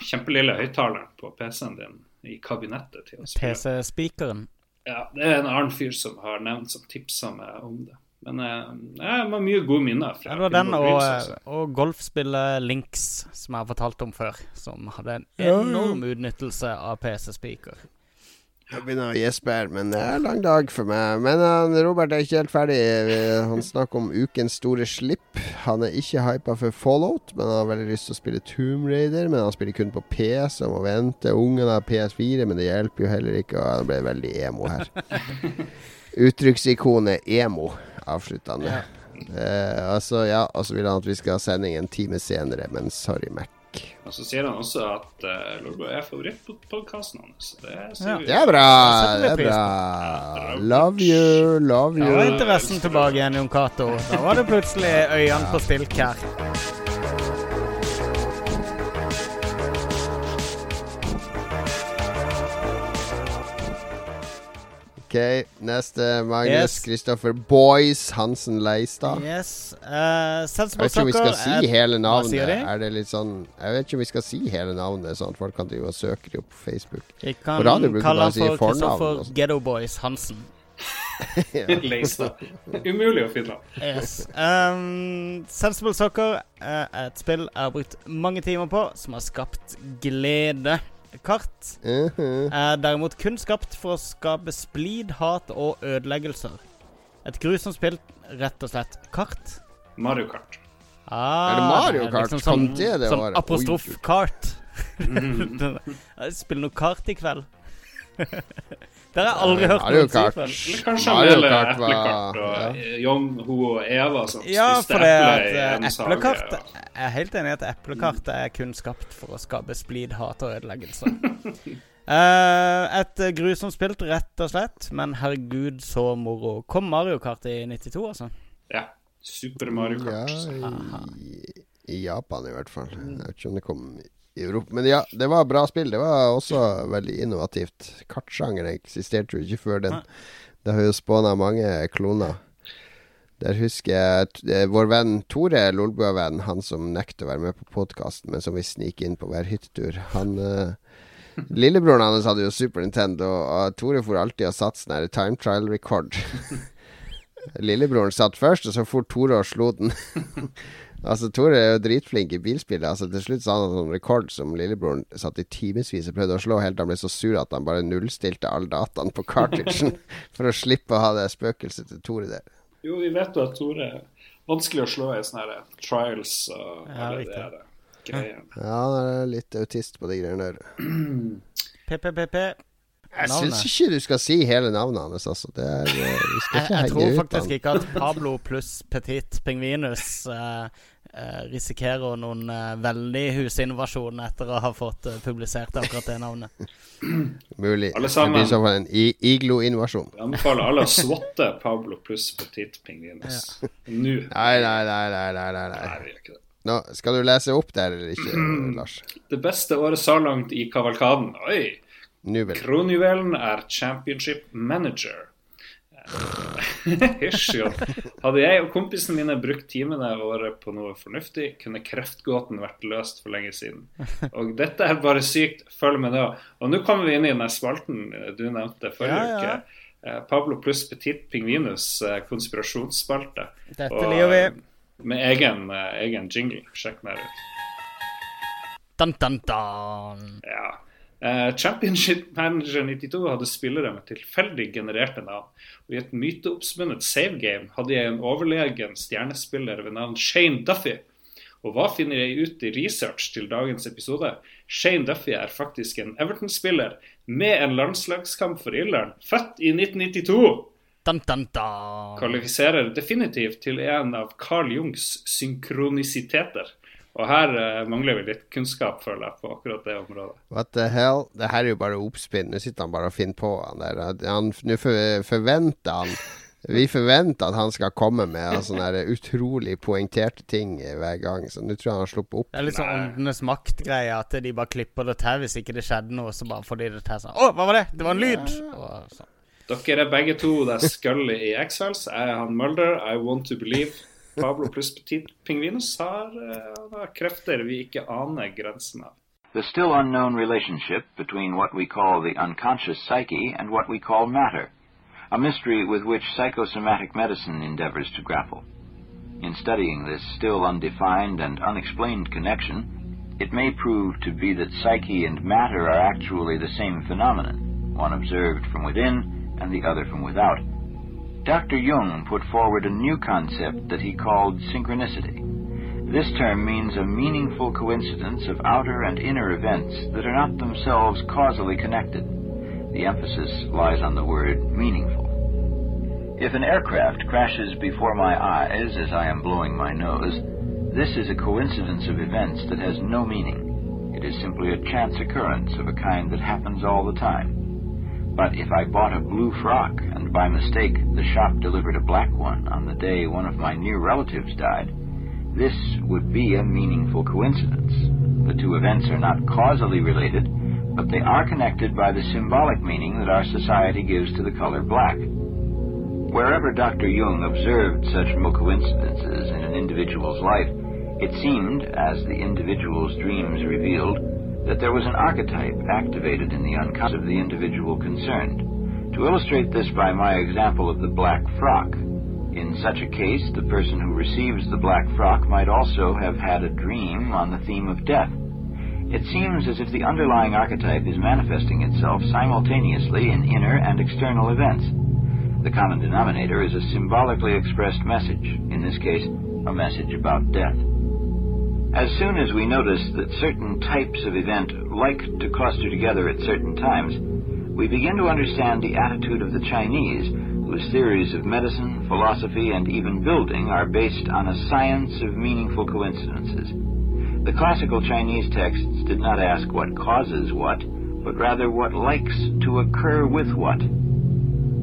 kjempelille høyttaleren på PC-en din i kabinettet til å spille. PC-speakeren. Ja, det er en annen fyr som har nevnt som tipsa meg om det. Men jeg har mye gode minner. fra Ja, det var den og, altså. og golfspillet Links, som jeg har fortalt om før. Som hadde en enorm utnyttelse av PC-speaker. Jeg begynner å gjespe her, men det er en lang dag for meg. Men uh, Robert er ikke helt ferdig. Han snakker om ukens store slipp. Han er ikke hypa for Fallout, men han har veldig lyst til å spille Tomb Raider. Men han spiller kun på PC og må vente. Ungen har PS4, men det hjelper jo heller ikke. Og han ble veldig emo her. Uttrykksikonet emo, avslutta han med. Uh, altså, ja, og så vil han at vi skal ha sending en time senere, men sorry, Mac. Og så sier han også at uh, Lolbua er favorittpodkasten hans. Det Ja. Det er bra! Det er bra. Love you, love Da you. var interessen tilbake igjen, Jon Cato. Da var det plutselig øynene på stilk her. Ok, neste Magnus Yes. Kristoffer Boys Hansen Leistad. Yes. Uh, Jeg vet ikke om vi skal si hele navnet. Er det litt sånn Jeg vet ikke om vi skal si hele navnet, sånn at folk kan drive og søke det opp på Facebook. Vi På kan radio bruker kalle man han å si for fornavn Kristoffer og sånn. Ghetto Boys Hansen. Leistad. Umulig å finne. Yes. Um, Sensible Soccer er et spill jeg har brukt mange timer på, som har skapt glede. Kart Mhm. er derimot kun skapt for å skape splid, hat og ødeleggelser. Et grusomt spill, rett og slett. Kart. Mario Kart. Ah, Er det Mario er Kart? liksom som, det det året? apostrof kart. Jeg spiller noe kart i kveld. det har jeg aldri hørt Mario noen si Kart. før. Kanskje Mario han var- eplekart og ja. Jon, Ho og Eva som Ja, spiste eple i eh, en sage. og- Jeg er helt enig i at eplekart er kun skapt for å skape splid, hat og ødeleggelse. uh, et grusomt spilt, rett og slett, men herregud, så moro. Kom Mario Kart i 92, altså? Ja. Super Mario Ja, Kart. i, i Japan i hvert fall. Jeg vet ikke om det kom i Europa. Men ja, det var bra spill. Det var også veldig innovativt. Kartsjangeren eksisterte jo ikke før den. Det har jo spåna mange kloner. Der husker jeg eh, vår venn Tore, Lolbua-venn, han som nekter å være med på podkasten, men som vi sniker inn på hver hyttetur. Han uh, Lillebroren hans hadde jo Super Nintendo, og Tore for alltid og satt sånn time trial record. Lillebroren satt først, og så for Tore og slo den. altså, Tore er jo dritflink i bilspillet. Altså, til slutt så hadde han en sånn rekord som lillebroren satt i timevis og prøvde å slå, helt til han ble så sur at han bare nullstilte alle dataene på cartridgen for å slippe å ha det spøkelset til Tore der. Jo, vi vet jo at Tore er vanskelig å slå i sånne her trials og Ja, alle der greiene. Ja, han er litt autist på de greiene der. PPPP. Jeg syns ikke du skal si hele navnet hans, altså. Det er, eh, vi skal Jeg, ikke jeg tror henge ut faktisk ikke at Pablo pluss Petit Pingvinus eh, risikerer noen uh, veldig husinnovasjon etter å ha fått eh, publisert akkurat det navnet. Mulig. Alle Det blir sånn en iglo-invasjon. Jeg anbefaler alle å swatte Pablo pluss Petit Pingvinus. Nå. Nei, nei, nei, nei, nei, nei, Nei, nei. vi gjør ikke det. Nå, skal du lese opp der eller ikke, Lars? Det beste året så langt i kavalkaden. Oi! Kronjuvelen er Championship Manager. Hysj, jo. Hadde jeg og kompisene mine brukt timene våre på noe fornuftig, kunne kreftgåten vært løst for lenge siden. Og dette er bare sykt. Følg med nå. Og nå kommer vi inn i den spalten du nevnte forrige Ja, ja. uke. Eh, Pablo pluss Petit Pingvinus eh, konspirasjonsspalte. Dette Og, liker vi. Med egen, eh, egen jingle. Sjekk mer ut. Dun, dun, dun. Ja. Eh, Championship Manager 92 hadde spillere med tilfeldig genererte navn. Og I et myteoppspunnet savegame hadde jeg en overlegen stjernespiller ved navn Shane Duffy. Og hva finner jeg ut i research til dagens episode? Shane Duffy er faktisk en Everton-spiller med en landslagskamp for Irland, født i 1992. Dun, dun, dun. Kvalifiserer definitivt til en av Carl Jungs synkronisiteter. Og her uh, mangler vi litt kunnskap, føler jeg, på akkurat det området. What the hell? Det her er jo bare oppspinn. Nå sitter han bare og finner på han der. Han, Nå for, forventer han Vi forventer at han skal komme med sånne utrolig poengterte ting hver gang. Så nå tror jeg han har sluppet opp. Det er litt sånn åndenes makt-greie, at de bare klipper det til hvis ikke det skjedde noe. Så bare får de det til sånn Å, hva var det? Det var en lyd! Og sånn. Dere er begge to det er Scully i X-Files. Jeg er han Mulder. I want to believe. Pablo har, eh, krefter vi ikke aner grensen av. The still unknown relationship between what we call the unconscious psyche and what we call matter, a mystery with which psychosomatic medicine endeavors to grapple. In studying this still undefined and unexplained connection, it may prove to be that psyche and matter are actually the same phenomenon, one observed from within and the other from without. Dr. Jung put forward a new concept that he called synchronicity. This term means a meaningful coincidence of outer and inner events that are not themselves causally connected. The emphasis lies on the word meaningful. If an aircraft crashes before my eyes as I am blowing my nose, this is a coincidence of events that has no meaning. It is simply a chance occurrence of a kind that happens all the time. But if I bought a blue frock and by mistake the shop delivered a black one on the day one of my near relatives died, this would be a meaningful coincidence. The two events are not causally related, but they are connected by the symbolic meaning that our society gives to the color black. Wherever Dr. Jung observed such coincidences in an individual's life, it seemed, as the individual's dreams revealed, that there was an archetype activated in the unconscious of the individual concerned. To illustrate this by my example of the black frock, in such a case, the person who receives the black frock might also have had a dream on the theme of death. It seems as if the underlying archetype is manifesting itself simultaneously in inner and external events. The common denominator is a symbolically expressed message, in this case, a message about death. As soon as we notice that certain types of event like to cluster together at certain times, we begin to understand the attitude of the Chinese, whose theories of medicine, philosophy, and even building are based on a science of meaningful coincidences. The classical Chinese texts did not ask what causes what, but rather what likes to occur with what.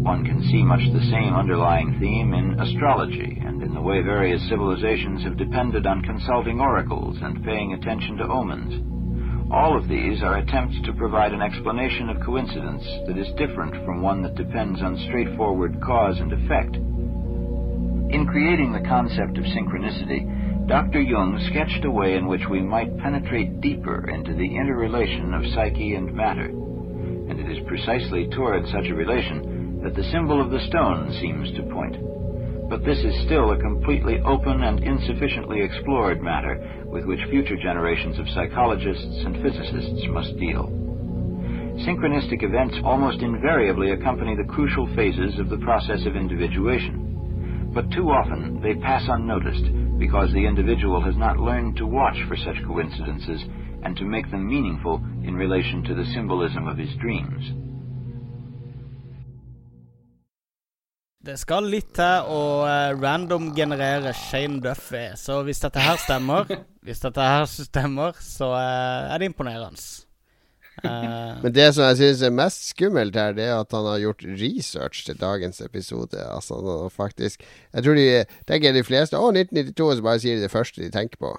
One can see much the same underlying theme in astrology and in the way various civilizations have depended on consulting oracles and paying attention to omens. All of these are attempts to provide an explanation of coincidence that is different from one that depends on straightforward cause and effect. In creating the concept of synchronicity, Dr. Jung sketched a way in which we might penetrate deeper into the interrelation of psyche and matter. And it is precisely toward such a relation that the symbol of the stone seems to point. But this is still a completely open and insufficiently explored matter with which future generations of psychologists and physicists must deal. Synchronistic events almost invariably accompany the crucial phases of the process of individuation. But too often they pass unnoticed because the individual has not learned to watch for such coincidences and to make them meaningful in relation to the symbolism of his dreams. Det skal litt til å uh, random-generere Shane Duffy, så hvis dette her stemmer, hvis dette her stemmer, så uh, er det imponerende. Uh, Men det som jeg synes er mest skummelt her, det er at han har gjort research til dagens episode. Altså faktisk Jeg tror de tenker de fleste Å, 1992, og så bare sier de det første de tenker på.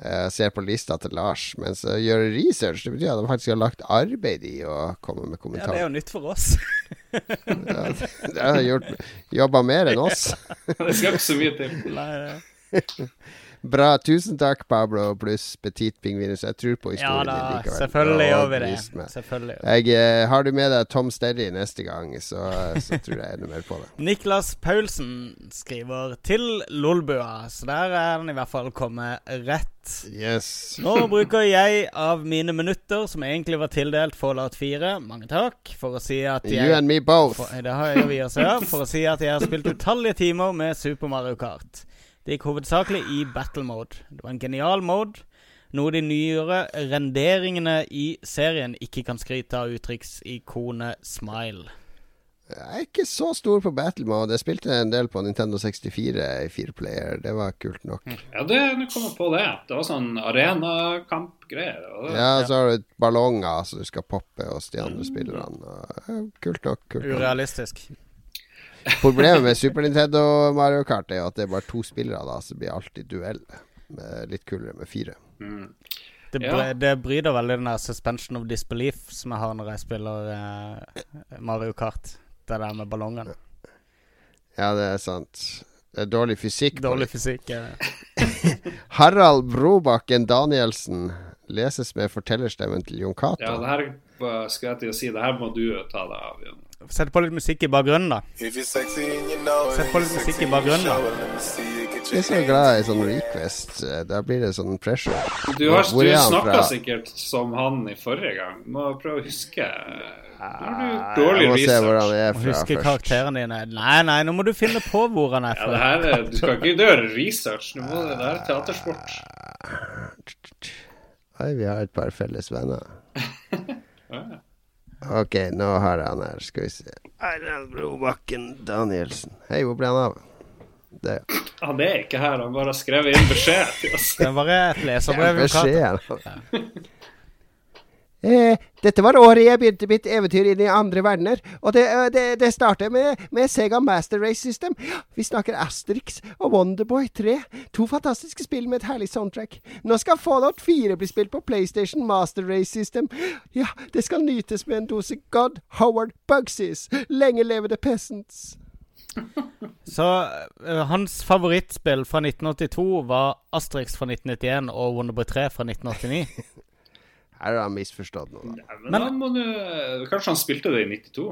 Eh, ser på lista til Lars. Mens å gjøre research, det betyr at han faktisk har lagt arbeid i å komme med kommentarer. ja, det er jo nytt for oss. Ja, det har han gjort Jobba mer enn oss. Det skal ikke så mye til. Nei, det- Bra. Tusen takk, Pablo pluss Petit Pingvinus. Jeg tror på ja historien da, din likevel. selvfølgelig gjør vi det. Selvfølgelig. Jeg, eh, har du med deg Tom Sterry neste gang, så, så tror jeg enda mer på det. Niklas Paulsen skriver til Lolbua, så der er den i hvert fall kommet rett. Yes. Nå bruker jeg av mine minutter, som egentlig var tildelt Fallout 4, mange takk, for å si at jeg You and me both. for, Det har jeg vi også, ja. For å si at jeg har spilt utallige timer med Super Mario Kart. Det gikk hovedsakelig i battle mode. Det var en genial mode. Noe de nyere renderingene i serien ikke kan skryte av uttrykksikonet smile. Jeg er ikke så stor på battle mode. Jeg spilte en del på Nintendo 64 i fireplayer. Det var kult nok. Ja, det, nå kom jeg på det. Det var sånn arenakampgreier. Ja, så har du ballonger som du skal poppe hos de andre spillerne. Kult nok. Kult nok. Urealistisk. Problemet med Super Nintendo og Mario Kart er jo at det er bare to spillere, da, så det blir alltid duell. Med litt kulere med fire. Mm. Det, Ja. bry- det bryter veldig den der suspension of disbelief som jeg har når jeg spiller eh, Mario Kart. Det der med ballongene. Ja, det er sant. Det er dårlig fysikk. Dårlig fysikk. ja. Harald Brobakken Danielsen leses med fortellerstemmen til Jon Cato. Ja, det her skal skulle jeg til å si. Det her må du ta deg av. Jon. Sett på litt musikk i bakgrunnen, da. Sett på litt musikk i bakgrunnen, da. Jeg er så glad i sånn request. eh, Da blir det sånn pressure. Du, har, du snakka sikkert som han i forrige gang. Må prøve å huske. Nå du Jeg må må se hvor han er fra huske først. dine. Nei, nei, nå må du finne på hvor han er fra. Ja, det her er, du skal ikke gjøre research. Du må, det er teatersport. Oi, vi har et par felles venner. Ja. Ok, nå har jeg han her. Skal vi se. Erlend Brobakken Danielsen. Hei, hvor ble han av? Det Han er ikke her, han bare har skrevet inn beskjed til oss. Det er bare et leserbrev. er beskjeden. Eh, dette var året jeg begynte mitt eventyr inn i andre verdener, og det, eh, det, det startet med, med Sega Master Race System. Vi snakker Asterix og Wonderboy 3. To fantastiske spill med et herlig soundtrack. Nå skal Fallout 4 bli spilt på PlayStation Master Race System. Ja, det skal nytes med en dose God Howard Bugsies. Lenge leve the peasants. Så uh, hans favorittspill fra 1982 var Asterix fra 1991 og Wonderboy 3 fra 1989. Her har han misforstått noe. da. Nei, men, Men- da må du Kanskje han spilte det i 92?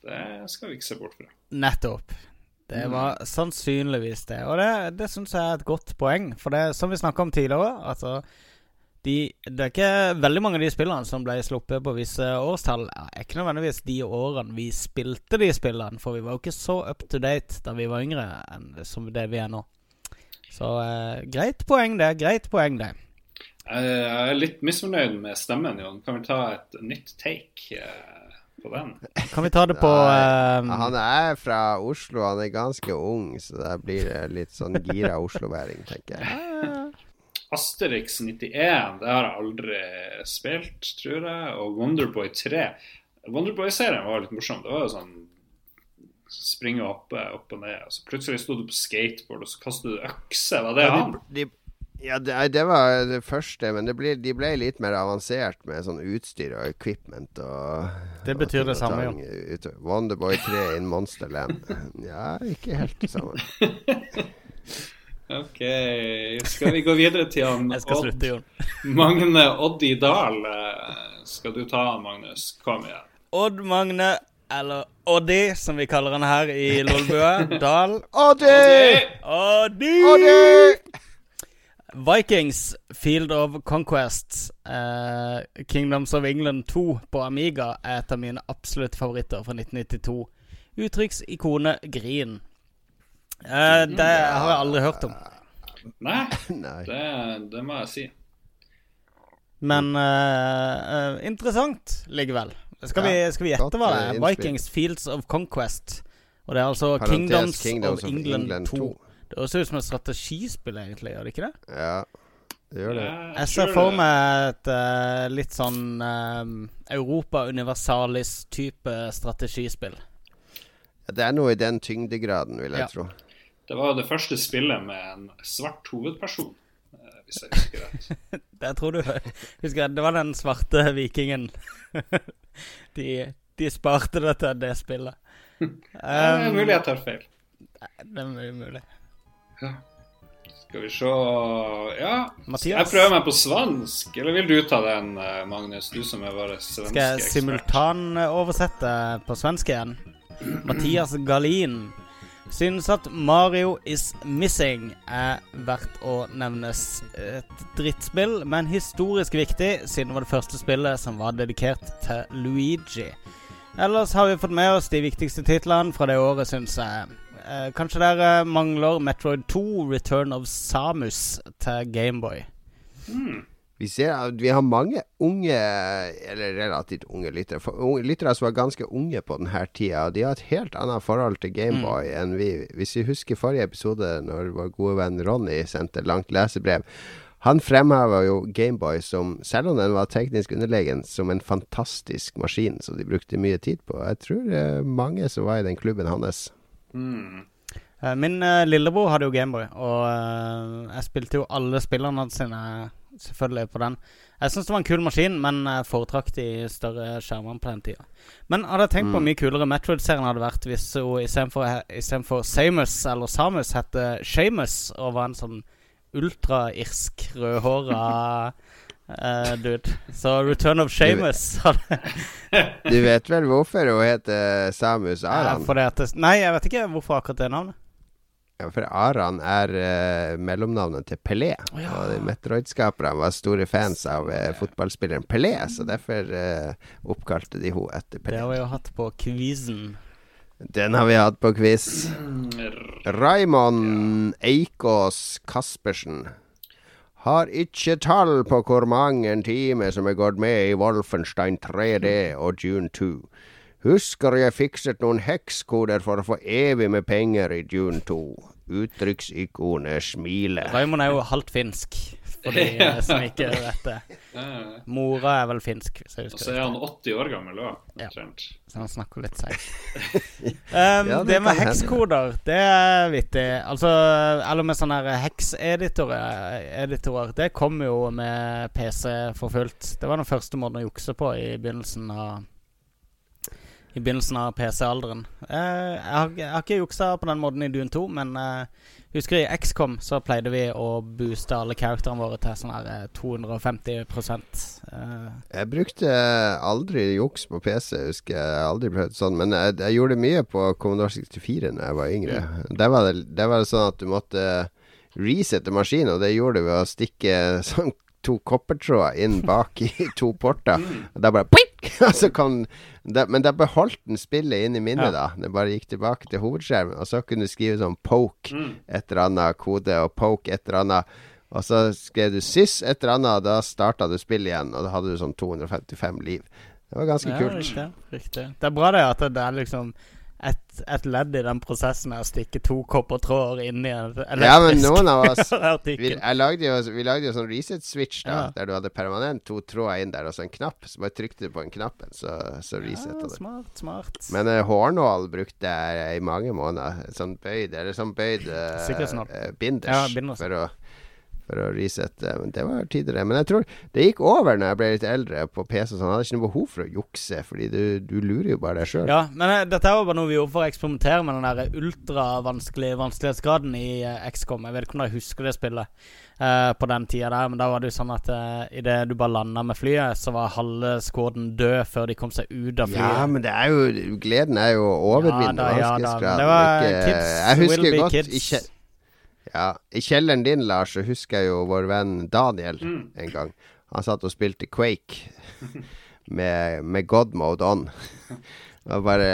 Det skal vi ikke se bort fra. Nettopp. Det var sannsynligvis det. Og det, det syns jeg er et godt poeng. For det som vi snakka om tidligere, altså de, Det er ikke veldig mange av de spillene som ble sluppet på visse årstall. Er ikke nødvendigvis de årene vi spilte de spillene, for vi var jo ikke så up to date da vi var yngre enn som det vi er nå. Så eh, greit poeng, det. Greit poeng, det. Jeg er litt misfornøyd med stemmen, Jon. Kan vi ta et nytt take eh, på den? Kan vi ta det på Nei, Han er fra Oslo, han er ganske ung, så det blir det litt sånn gira osloværing, tenker jeg. Asterix 91, det har jeg aldri spilt, tror jeg. Og Wonderboy 3. Wonderboy-serien var litt morsom. Det var jo sånn springe opp, opp og ned. Og så plutselig sto du på skateboard, og så kastet du økse. Var det Ja, han? de, de, ja, det, det var det første, men det ble, de ble litt mer avansert med sånn utstyr og equipment og Det betyr og det samme, tang ut- Wonderboy 3 in Monsterland. Ja, ikke helt det samme. OK. Skal vi gå videre til han Jeg skal slutte, Jon. Magne Oddi Dahl? Skal du ta Magnus? Kom igjen. Odd Magne, eller Oddi, som vi kaller han her i Lolbua. Dal. Oddi! Oddi! Oddi! Vikings Field of Conquest, eh, Kingdoms of England 2 på Amiga, er et av mine absolutte favoritter fra 1992. Uttrykksikonet Grin. Eh, det har jeg aldri hørt om. Nei, Nei. det, det må jeg si. Men eh, eh, interessant likevel. Skal vi, skal vi gjette hva det eh, er? Vikings Fields of Conquest. Og det er altså Kingdoms, Kingdoms of England, 2. Det høres ut som et strategispill, egentlig, gjør det ikke det? Ja, det gjør det. Jeg ser for meg et uh, litt sånn um, Europa Universalis-type strategispill. Det er noe i den tyngdegraden, vil jeg Ja. tro. Det var det første spillet med en svart hovedperson, eh, hvis jeg husker rett. Det tror du Husker jeg, det var den svarte vikingen. de, de sparte det til det spillet. Det er Um, mulig jeg tar feil. det er mye mulig. Skal vi se Ja, Mathias? jeg prøver meg på svansk. Eller vil du ta den, eh, Magnus? Du som er vår svenske ekspert. Skal jeg simultanoversette på svensk igjen? Mathias Galin synes at Mario is Missing er verdt å nevnes. Et drittspill, men historisk viktig, siden det var det første spillet som var dedikert til Luigi. Ellers har vi fått med oss de viktigste titlene fra det året, syns jeg. Eh, kanskje dere mangler Metroid 2, Return of Samus til Gameboy. Vi ser at vi har mange unge, eller relativt unge lyttere, for- unge lyttere som var ganske unge på denne tida. Og de har et helt annet forhold til Gameboy enn vi. Hvis vi husker forrige episode, når vår gode venn Ronny sendte langt lesebrev. Han fremheva jo Gameboy som, selv om den var teknisk underlegen, som en fantastisk maskin som de brukte mye tid på. Jeg tror eh, mange som var i den klubben hans. Mm. Eh, Min uh, lillebror hadde jo Gameboy, og uh, jeg spilte jo alle spillene sine selvfølgelig på den. Jeg syns det var en kul maskin, men jeg foretrakk de større skjermene på den tida. Men hadde jeg tenkt på hvor mye kulere Metroid-serien hadde vært hvis hun istedenfor Samus eller Samus hette Shamus og var en sånn ultra-irsk, rødhåra eh, dude. Så Return of Shamus Du vet vel hvorfor hun heter Samus Aran? Ja, det, Nei, jeg vet ikke hvorfor akkurat det navnet. Ja, for Aran er uh, mellomnavnet til Pelé. ja. Og Metroid-skaperne var store fans av uh, fotballspilleren Pelé, så derfor uh, oppkalte de henne etter Det Pelé. har vi jo hatt på quizen. Den har vi hatt på quiz. Mm, Raymond Eikås Kaspersen har ikke tall på hvor mange timer som er gått med i Wolfenstein 3D og June 2. Husker jeg fikset noen hekskoder for å få evig med penger i June 2. Uttrykksikonet smiler. Raymond er jo halvt finsk. For de ja. som ikke vet det. Eh, Mora er vel finsk, hvis jeg Og så er han 80 år gammel òg, Ja. omtrent. Så han snakker litt seigt. Um, Ja, det det med hekskoder, det er vittig. Altså, eller med sånne hekseditorer, editorer, det kom jo med PC for fullt. Det var den første måten å jukse på i begynnelsen av I begynnelsen av PC-alderen. Eh, jeg, har, jeg har ikke juksa på den måten i Dune 2, men eh, husker i XCOM så pleide vi å booste alle karakterene våre til sånn her eh, 250 uh. Jeg brukte aldri juks på PC, husker jeg. jeg aldri prøvd sånn. Men jeg, jeg gjorde mye på Commodore 64 da jeg var yngre. Der var det, der var det sånn at du måtte resette maskinen, og det gjorde du ved å stikke sånn to koppertråder inn bak i to porter. Og da bare pling! Og så kom da, Men da beholdt den spillet inn i minnet, da. Det bare gikk tilbake til hovedskjermen. Og så kunne du skrive sånn poke Mm. et eller annet kode, og poke et eller annet. Og så skrev du sys et eller annet, og da starta du spillet igjen, og da hadde du sånn 255 liv. Det var ganske Ja, kult. riktig, riktig. Det er bra det at det er liksom et, et ledd i den prosessen med å stikke to koppertråder inn i en elektrisk Ja, men noen av oss vi, lagde jo, vi lagde jo sånn reset switch, da, Ja. der du hadde permanent to tråder inn der, og så en knapp. Så bare trykte du på den knappen, så, så Ja, resetta det. smart, smart. Men uh, hårnål brukte jeg i mange måneder. Sånn bøyd, eller sånn bøyd uh, eh, binders, Ja, binders. for å for å resette. Men det var tidligere. Men jeg tror det gikk over når jeg ble litt eldre på PC. Sånn. Jeg hadde ikke noe behov for å jukse, Fordi du, du lurer jo bare deg sjøl. Ja, men uh, dette var bare noe vi gjorde for å eksperimentere med den der ultravanskelige vanskelighetsgraden i uh, XCOM. Jeg vet ikke om dere husker det spillet uh, på den tida der, men da var det jo sånn at uh, idet du bare landa med flyet, så var halve skåden død før de kom seg ut av flyet. Ja, men det er jo Gleden er jo å overvinne Ja da, ja da, vanskelighetsgraden. det var ikke- kids jeg husker godt kids. i, kje, ja, I kjelleren din, Lars, så husker jeg jo vår venn Daniel Mm. en gang. Han satt og spilte Quake med, med God mode on. Og bare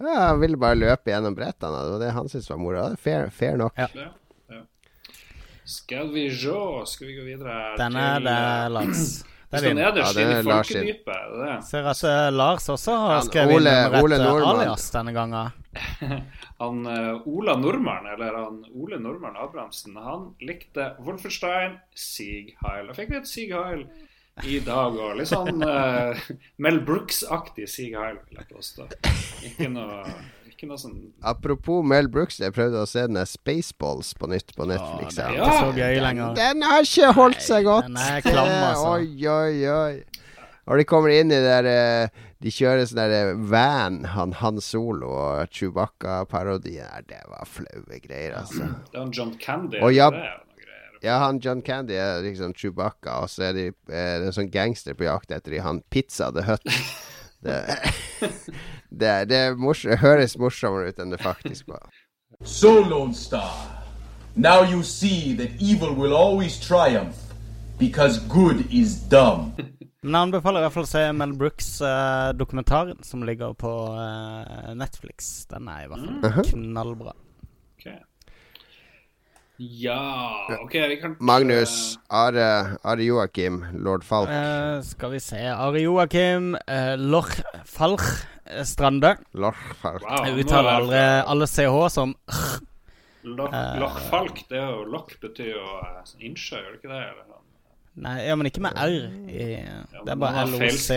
ja, Han ville bare løpe gjennom brettene. Det var det han syntes var moro. Fair, fair nok. Ja. Skal vi sjå, skal vi gå videre Den er til det, Lars. Vi Det er nederst Ja, i Lars sin. folkedypet. er? Ser at eh, Lars også har skrevet Ole- inn en rett eh, alias denne gangen. Han eh, Ola Nordmann, eller han Ole Nordmann Abrahamsen, han likte Wolfenstein Sieg Heil. Jeg fikk litt Sieg Heil i dag òg. Litt sånn uh, Mel Brooks-aktig Sieg Heil, vil jeg påstå. Ikke noe, ikke noe sånn Apropos Mel Brooks, jeg prøvde å se den der Spaceballs på nytt på Netflix. det er ja. ikke så gøy Den, lenger. den har ikke holdt seg godt. den er klam, altså. Oi, oi, oi. Og de kommer inn i det der eh, De kjører sånn der eh, van, han Han Solo og Chewbacca-parodien. Det var flaue greier, altså. Det er han John Candy. Og ja-. Ja, han John Candy er liksom Chewbacca, og så er de, eh, det er en sånn gangster på jakt etter de, han Pizza the Hut. Det, det, det mors høres morsommere ut enn det faktisk var. So, Lone Star, now you see that evil will always triumph because good is dumb. Men jeg anbefaler i hvert fall å se Mel Brooks-dokumentaren som ligger på uh, Netflix. Den er i hvert fall knallbra. Ok. Ja OK, vi kan Magnus, Are, Are Joakim, lord Falk. Eh, skal vi se Ari Joakim uh, Loch Falch Strande. Lord Falk. Wow, Jeg uttaler er aldri alle CH som Loch, Falk, det er jo Loch betyr jo innsjø, gjør det ikke det? Eller? Nei, ja, men ikke med R. I, Ja, det er bare han LOCH.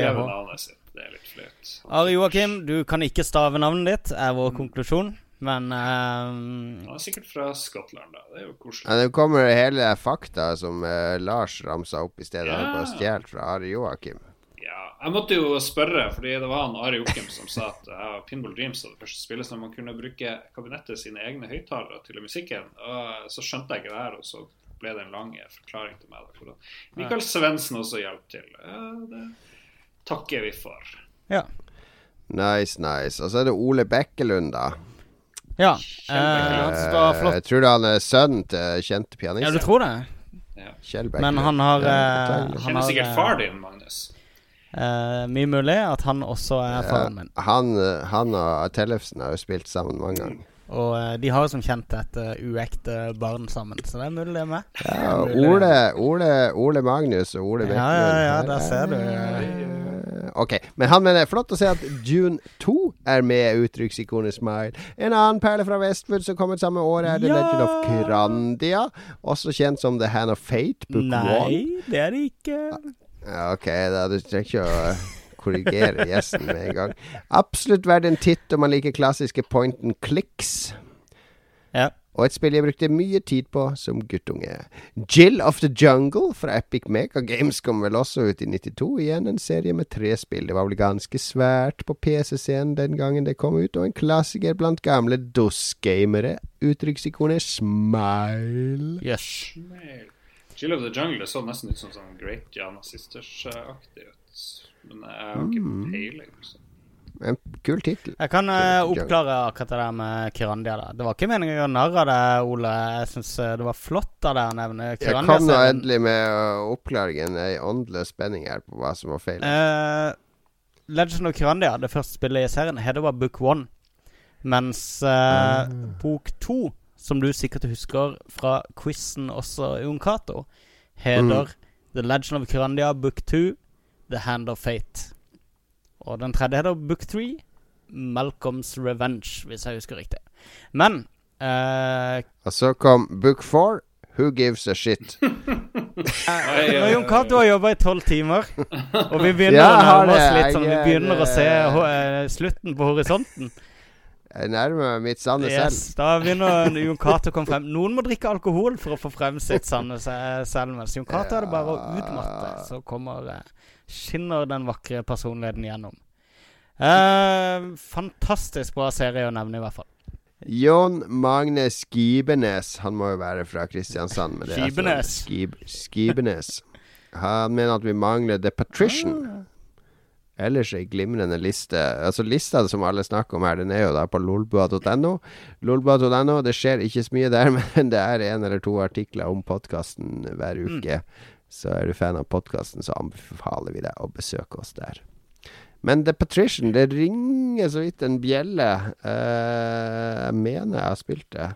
Det er litt flaut. Ari Joakim, du kan ikke stave navnet ditt, er vår konklusjon. Men um... Han er sikkert fra Skottland, da. Det er jo koselig. Ja, det kommer hele fakta som uh, Lars ramsa opp i stedet. Han Ja. bare stjålet fra Ari Joakim. Ja, jeg måtte jo spørre, fordi det var han Ari Joakim som sa at uh, Pinball Dreams var det første spillet som man kunne bruke kabinettet sine egne høyttalere til musikken. Og så skjønte jeg ikke det her, og så ble det en lang forklaring til meg. Da, Mikael Svendsen også hjalp til. Ja, det takker vi for. ja. Nice, nice. Og så er det Ole Bekkelund, da. Ja. eh, var Eh, flott. Jeg tror han er sønnen til kjente pianist. Ja, du tror det? Kjell Men han har, Ja, eh, han Kjenner har, sikkert eh, far din, Magnus. Uh, mye mulig at han også er faren min. han, han og Tellefsen har jo spilt sammen mange ganger. Og eh, de har jo som kjent et eh, uekte barn sammen, så det er mulig det er med. Ja, Ole, Ole, Ole Magnus og Ole Ja, Bekkelund. ja, ja, ja, der er- ser du. eh, ok. Men han mener er flott å se at June 2 er med uttrykksikonet Smile. En annen perle fra Westwood som kom ut samme år, er The Ja. Legend of Grandia. Også kjent som The Hand of Fate, book Nei, Nei, det er det ikke. Ok, da du trenger ikke å korrigere gjesten med en gang. Absolutt verdt en titt om man liker klassiske point and clicks. Ja. Og et spill jeg brukte mye tid på som guttunge. Jill of the Jungle fra Epic Mega Games kom vel også ut i 92. Igjen en serie med tre spill. Det var vel ganske svært på PC-scenen den gangen det kom ut, og en klassiker blant gamle DOS-gamere. Uttrykksikonet smile. Yes. Smile. Jill of the Jungle så nesten ut som sånn Great Jana Sisters-aktig ut. Men jeg har ikke Mm. peiling. Så. En kul tittel. Jeg kan eh, the oppklare akkurat det der med Kirandia. Da. Det var ikke meningen å gjøre narr av det, Ole. Jeg syns det var flott av deg å nevne Jeg kom nå endelig med uh, oppklaringen. Ei åndeløs spenning her på hva som var feil. Uh, Legend of Kirandia, det første spillet i serien, heter bare Book One. Mens eh, bok to, som du sikkert husker fra quizen også, Jon Cato, heter The Legend of Kirandia Book Two, The Hand of Fate. Og den tredje heter Book Three, Malcolms Revenge, hvis jeg husker riktig. Men uh, Og så kom Book 4. Who gives a shit? Oi, Når Jon Cato har jobba i tolv timer, og vi begynner Ja, å nærme oss litt sånn Vi er, begynner å se uh, eh, slutten på horisonten. Jeg nærmer meg mitt sanne Yes, selv. da begynner Jon Cato å komme frem. Noen må drikke alkohol for å få frem sitt sanne selv. Mens Jon Cato er det bare å utmatte, så kommer eh, skinner den vakre personligheten gjennom. Eh, fantastisk bra serie å nevne, i hvert fall. Jon Magne Skibenes. Han må jo være fra Kristiansand. Skibenes. sånn Skib, Skibenes. Han mener at vi mangler The Patrician. Ellers ei glimrende liste. Altså Lista som alle snakker om her, den er jo da på lolbua.no. Lolbua.no, det skjer ikke så mye der, men det er en eller to artikler om podkasten hver uke. Så er du fan av podkasten, så anbefaler vi deg å besøke oss der. Men The Patrician, det ringer så vidt en bjelle. Jeg mener jeg har spilt det.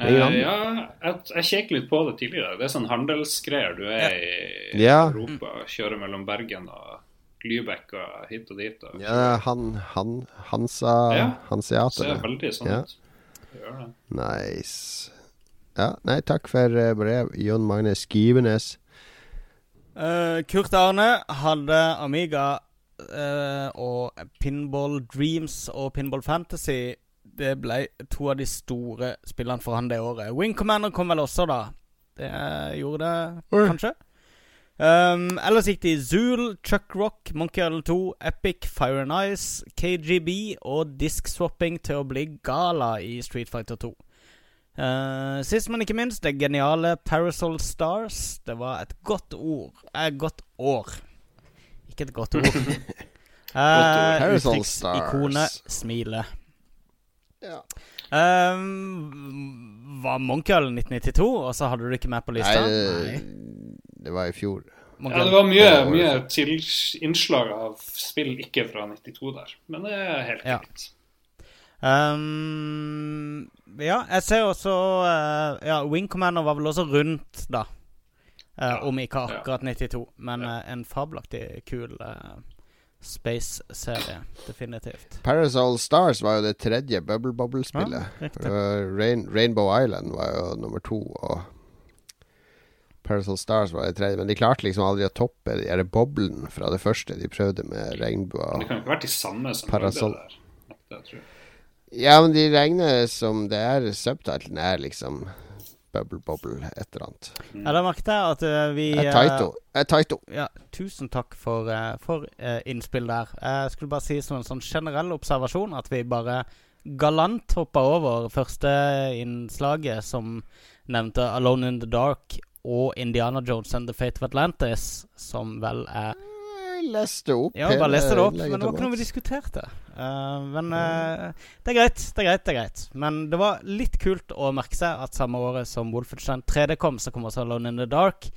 Uh, Ja. jeg, jeg kjekket litt på det tidligere. Det er sånn handelsgreier. Du er i Ja. Europa, kjører mellom Bergen og Lübeck og hit og dit. Og Ja, han, han Hansa Ja. Hanseater. ser veldig sånn Ja. ut. Gjør det. Nice. Ja, nei, takk for eh, brev, Jon Magne Skivenes. Uh, Kurt Arne hadde Amiga uh, og Pinball Dreams og Pinball Fantasy. Det ble to av de store spillene for han det året. Wing Commander kom vel også, da. Det eh, gjorde det kanskje. Um, ellers gikk det i Zool, Chuck Rock, Monkey Island 2, Epic, Fire and Ice, KGB og disk-swapping til å bli Gala i Street Fighter 2. Uh, sist, men ikke minst, det geniale Parasol Stars. Det var et godt ord. Eh, godt år. Ikke et godt ord. uh, Parasol Uttrykksikonet Stars. smile. Ja. Um, var Monkey Island 1992, og så hadde du det ikke med på lista? Nei, lista? Det, var i fjor. Man Ja, det var mye, mye til innslag av spill ikke fra 92 der. Men det er helt Ja. Um, ja, jeg ser også uh, Ja, Wing Commander var vel også rundt, da. Uh, Ja, om ikke ja. akkurat 92. Men Ja. uh, en fabelaktig kul space-serie. Definitivt. Parasol Stars var jo det tredje Bubble Bubble-spillet. Ja, Rain, Rainbow Island var jo nummer to, og Parasol Stars var det tredje. Men de klarte liksom aldri å toppe de der boblene fra det første de prøvde med regnbua. Men det kan jo ikke vært de samme som Parasol. det der. Det, tror jeg. Ja, men de regner som det er Subtitlen er liksom Bubble Bobble, et eller annet. Ja, da merket jeg at uh, vi eh, Taito. Taito. Ja, tusen takk for, eh, for innspill der. Jeg skulle bare si som en sånn generell observasjon at vi bare galant hoppa over første innslaget som nevnte Alone in the Dark og Indiana Jones and the Fate of Atlantis, som vel er Jeg leste opp Ja, bare leste det opp, men det var ikke noe vi diskuterte. Uh, men uh, det er greit, det er greit, det er greit. Men det var litt kult å merke seg at samme året som Wolfenstein 3D kom, så kom også Alone in the Dark.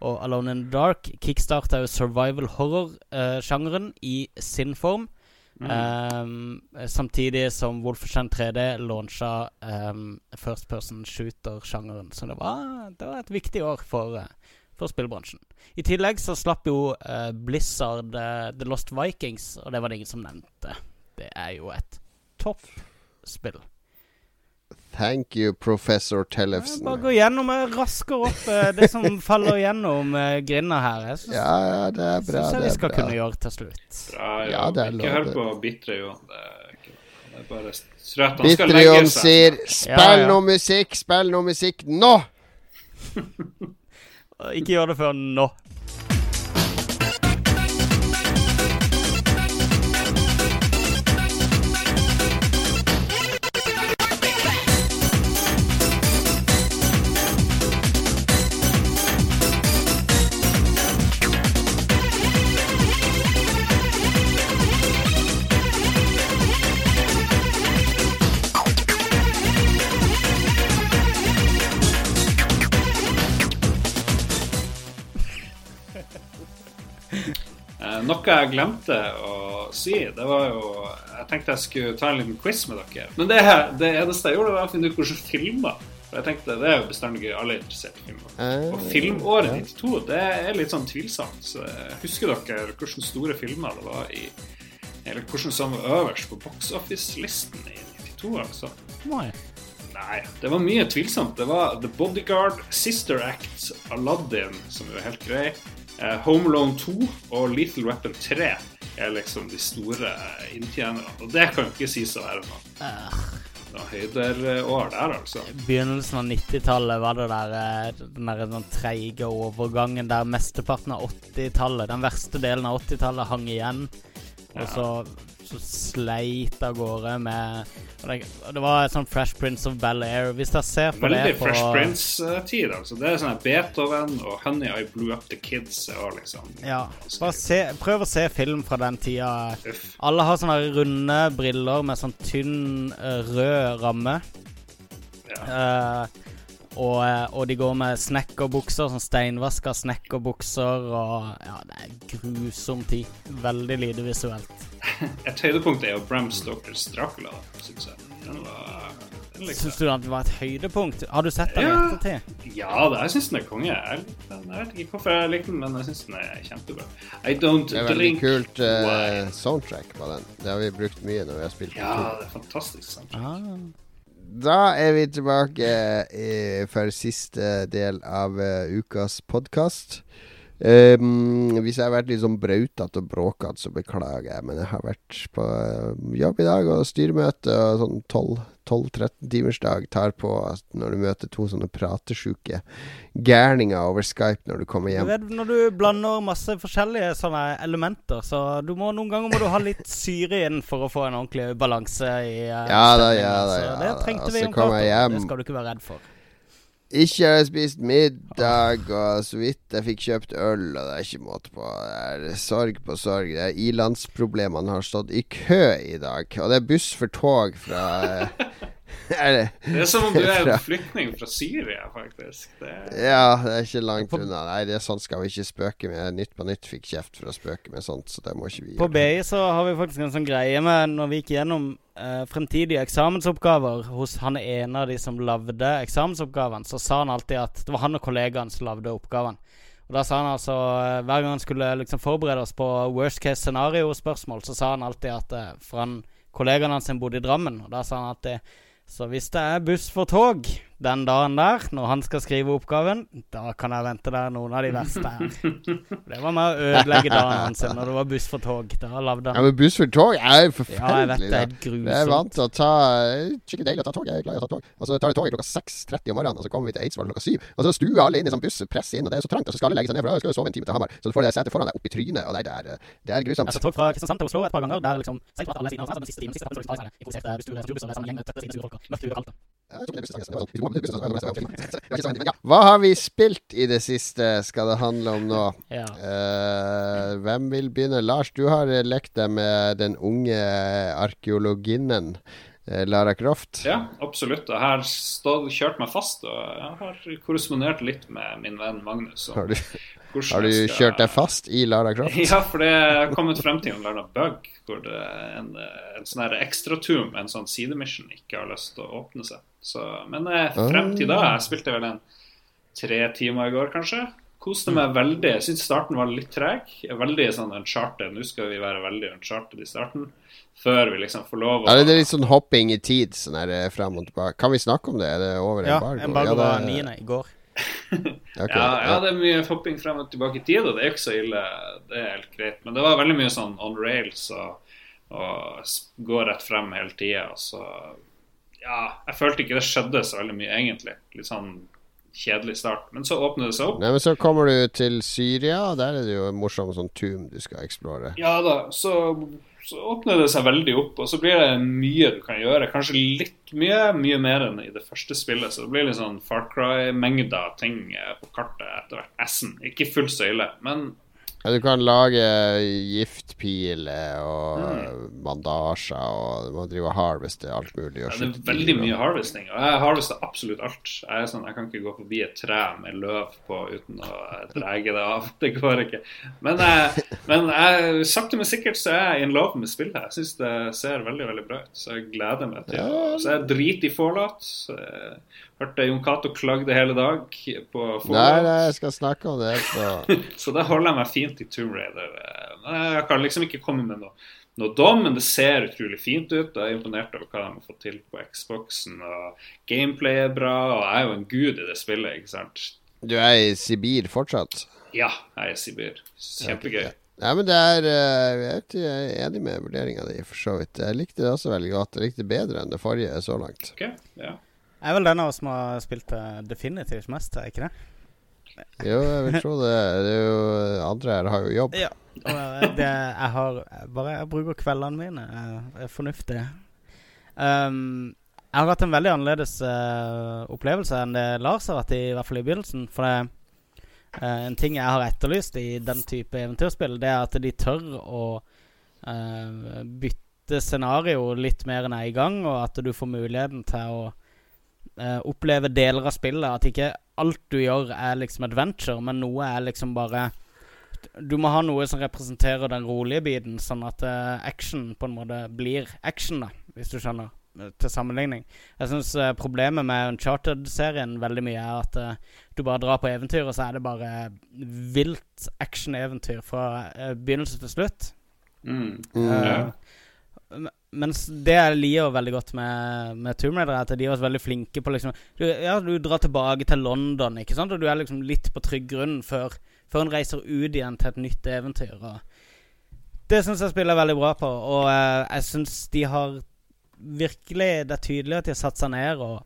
Og Alone in the Dark kickstarta jo survival horror-sjangeren i sin form. Mm. Um, samtidig som Wolfenstein 3D launcha um, first person shooter-sjangeren. Så det var, det var et viktig år for, eh, for spillbransjen. I tillegg så slapp jo uh, Blizzard uh, The Lost Vikings, og det var det ingen som nevnte. Det er jo et toppspill. Thank you, professor Tellefsen. Bare gå gjennom raskere rasker opp eh, det som faller gjennom eh, grinda her. Jeg syns, Ja, ja, det er bra. syns jeg vi skal bra. kunne gjøre til slutt. Bra, Ja, det er ikke lov, hør på bitre Johan. Det er ikke noe. Det bare strøt. Han Bitre Johan sier Ja, 'spill ja. noe musikk', spill noe musikk nå! Ikke gjør det før nå. Noe jeg glemte å si, det var jo Jeg tenkte jeg skulle ta en liten quiz med dere. Men det, det eneste jeg gjorde, var å finne ut hvordan filmer. For jeg tenkte Det er jo bestandig gøy. Alle er interessert i film. Eh, Og filmåret 92, det er litt sånn tvilsomt. Så husker dere hvilke store filmer det var i Eller hvordan som var øverst på box office-listen i 92? altså? Nei. Nei, det var mye tvilsomt. Det var The Bodyguard, Sister Act, Aladdin, som jo er helt grei, eh, Home Alone 2 og Little Weapon 3 er liksom de store eh, inntjenerne. Og det kan jo ikke sies å være noe, Eh, noe høyderår der, altså. Begynnelsen av 90-tallet var det der eh, den der den treige overgangen der mesteparten av 80-tallet, den verste delen av 80-tallet, hang igjen. Og så, så sleit av gårde med og det, og det var et sånn Fresh Prince of Bel-Air. Hvis dere ser på Veldig det på Fresh Prince-tid, altså. Det er sånn Beethoven og Honey I Blew Up The Kids og liksom Ja, bare se, prøv å se film fra den tida. Uff. Alle har sånne runde briller med sånn tynn eh, rød ramme. Ja. Eh, og, eh, og de går med snekkerbukser, sånn steinvaska snekkerbukser. Og ja, det er grusom tid. Veldig lite visuelt. Et høydepunkt er jo Bram Stokers Dracula, syns jeg. Den var den Syns du at det var et høydepunkt? Har du sett den Ja. ettertid? Ja, det, jeg syns den er konge. Jeg, jeg vet ikke hvorfor jeg liker den, men jeg syns den er kjempebra. I don't Det er veldig drink kult uh, soundtrack på den. Det har vi brukt mye når vi har spilt Ja, to. det er fantastisk. soundtrack. Ah. Da er vi tilbake i, for siste del av uh, ukas podkast. Hvis jeg har vært litt sånn brautete og bråkete, så beklager jeg. Men jeg har vært på eh, jobb i dag, og styremøte og sånn 12-13 timers dag tar på at når du møter to sånne pratesjuke gærninger over Skype når du kommer Du hjem. vet, når du blander masse forskjellige sånne elementer, så du må noen ganger må du ha litt syre inn for å få en ordentlig balanse i uh, Ja da, ja da, Så ja det da. trengte Og vi så om hjem. Det skal du ikke være redd for. Ikke har jeg spist middag, og så vidt jeg fikk kjøpt øl, og det er ikke måte på. Det er sorg på sorg. Det er ilandsproblemene har stått i kø i dag. Og det er buss for tog fra er det? Det er som om du er en flyktning fra Syria, faktisk. Det Ja, det er ikke langt unna. Nei, det er sånn skal vi ikke spøke med. Nytt på nytt fikk kjeft for å spøke med sånt, så det må ikke vi gjøre. På. BI så har vi faktisk en sånn greie med når vi gikk gjennom eh, fremtidige eksamensoppgaver hos han ene av de som lagde eksamensoppgaven, så sa han alltid at det var han og kollegaen som lagde oppgaven. Og da sa han altså eh, Hver gang han skulle liksom forberede oss på worst case scenario-spørsmål, så sa han alltid at eh, For han kollegaen hans bodde i Drammen, og da sa han alltid så hvis det er buss for tog den dagen der, når han skal skrive oppgaven, da kan jeg vente der noen av de verste her. Det var med å ødelegge dagen hans når det var buss for tog. Da lagde Ja, men buss for tog er jo Ja, jeg vet det er grusomt. Jeg er vant til å ta Skikkelig deilig å ta tog. Jeg er glad i å ta tog. Og så tar vi toget klokka 6.30 om morgenen, og så kommer vi til Eidsvoll klokka 7. Og så stuer alle inn i sånn buss, presser inn, og det er så trangt, og så skal alle legge seg ned, for da skal du sove en time til Hamar. Så du får det setet foran deg opp i trynet, og nei, det er, det er grusomt. Jeg tok fra Kristiansand til Oslo et par ganger. Der liksom alle sidene av. Den siste timen, siste Hva har vi spilt i det siste, skal det handle om nå. Ja. Uh, hvem vil begynne? Lars, du har eh, lekt deg med den unge arkeologinnen eh, Lara Croft. ja, absolutt. Jeg har stått, kjørt meg fast, og jeg har korrespondert litt med min venn Magnus. Har du, har du skal- kjørt deg fast i Lara Croft? Ja, for det er kommet frem til en eller annen bug hvor det en, en sånn her med en sånn sidemission, ikke har lyst til å åpne seg. Så, men eh, frem til da Jeg spilte vel en tre timer i går, kanskje. Koste meg veldig. Jeg syns starten var litt treg. Veldig sånn uncharted. Nå skal vi være veldig uncharted i starten. Før vi liksom får lov å Ja, det er litt sånn hopping i tid, sånn her eh, frem og tilbake. Kan vi snakke om det? Er det over Ja, embargo? embargo Ja, det- var niende i går. okay, ja, ja, det er mye hopping frem og tilbake i tid, og det er ikke så ille. Det er helt greit. Men det var veldig mye sånn on rails og, og gå rett frem hele tida. Så ja, jeg følte ikke det skjedde så veldig mye, egentlig. Litt sånn kjedelig start. Men så åpner det seg opp. Nei, men så kommer du til Syria, og der er det jo en morsom sånn tomb du skal eksplore. Ja da, så, så åpner det seg veldig opp, og så blir det mye du kan gjøre. Kanskje litt mye, mye mer enn i det første spillet. Så det blir litt sånn Far Cry-mengder ting på kartet etter hvert. Essen. Ikke fullt så ille, men Ja, du kan lage giftpiler og bandasjer, og du må drive og harveste alt mulig. Ja, det er veldig mye harvesting. Og jeg harvester absolutt alt. Jeg sånn, jeg kan ikke gå forbi et tre med løv på uten å eh, drege det av. Det går ikke. Men, jeg, men jeg, sakte, men sikkert så er jeg in love med spillet. Jeg syns det ser veldig veldig bra ut. Så jeg gleder meg til det. Så jeg driter i Fallout. Hørte Jon Cato klagde hele dag på Nei, Fallout. nei, jeg skal snakke om det Så, Så da holder jeg meg fint i Tomb Raider. Eh, Jeg kan liksom ikke komme med noe, noe dom, men det ser utrolig fint ut. Jeg er imponert over hva de har fått til på Xboxen. og Gameplay er bra, og jeg er jo en gud i det spillet, ikke sant. Du er i Sibir fortsatt? Ja, jeg er i Sibir. Kjempegøy. Nei, men det er eh, Jeg er enig med vurderinga di, for så vidt. Jeg likte det også veldig godt. Jeg likte det bedre enn det forrige så langt. Ok, ja. Jeg er vel den av oss som har spilt det definitivt mest, er ikke det? Jo, jeg vil tro det. det er jo, andre her har jo jobb. Ja. Og eh, det, jeg har bare Jeg bruker kveldene mine. Jeg er fornuftig. Um, jeg har hatt en veldig annerledes uh, opplevelse enn det Lars har hatt, i hvert fall i begynnelsen. For det, uh, en ting jeg har etterlyst i den type eventyrspill, det er at de tør å uh, bytte scenario litt mer enn jeg er i gang, og at du får muligheten til å eh, oppleve deler av spillet. At ikke alt du gjør, er liksom adventure, men noe er liksom bare Du må ha noe som representerer den rolige biten, sånn at uh, action på en måte blir action, da, hvis du skjønner. eh, Til sammenligning. Jeg syns problemet med Uncharted-serien veldig mye er at uh, du bare drar på eventyr, og så er det bare vilt action-eventyr fra begynnelse til slutt. Mm. Mm. Mens det jeg liker veldig godt med, med Tomb Raider, er at de er vært veldig flinke på liksom du, Ja, du drar tilbake til London, ikke sant, og du er liksom litt på trygg grunn før, før en reiser ut igjen til et nytt eventyr. Og det syns jeg spiller veldig bra på, og eh, jeg syns de har virkelig Det er tydelig at de har satt seg ned og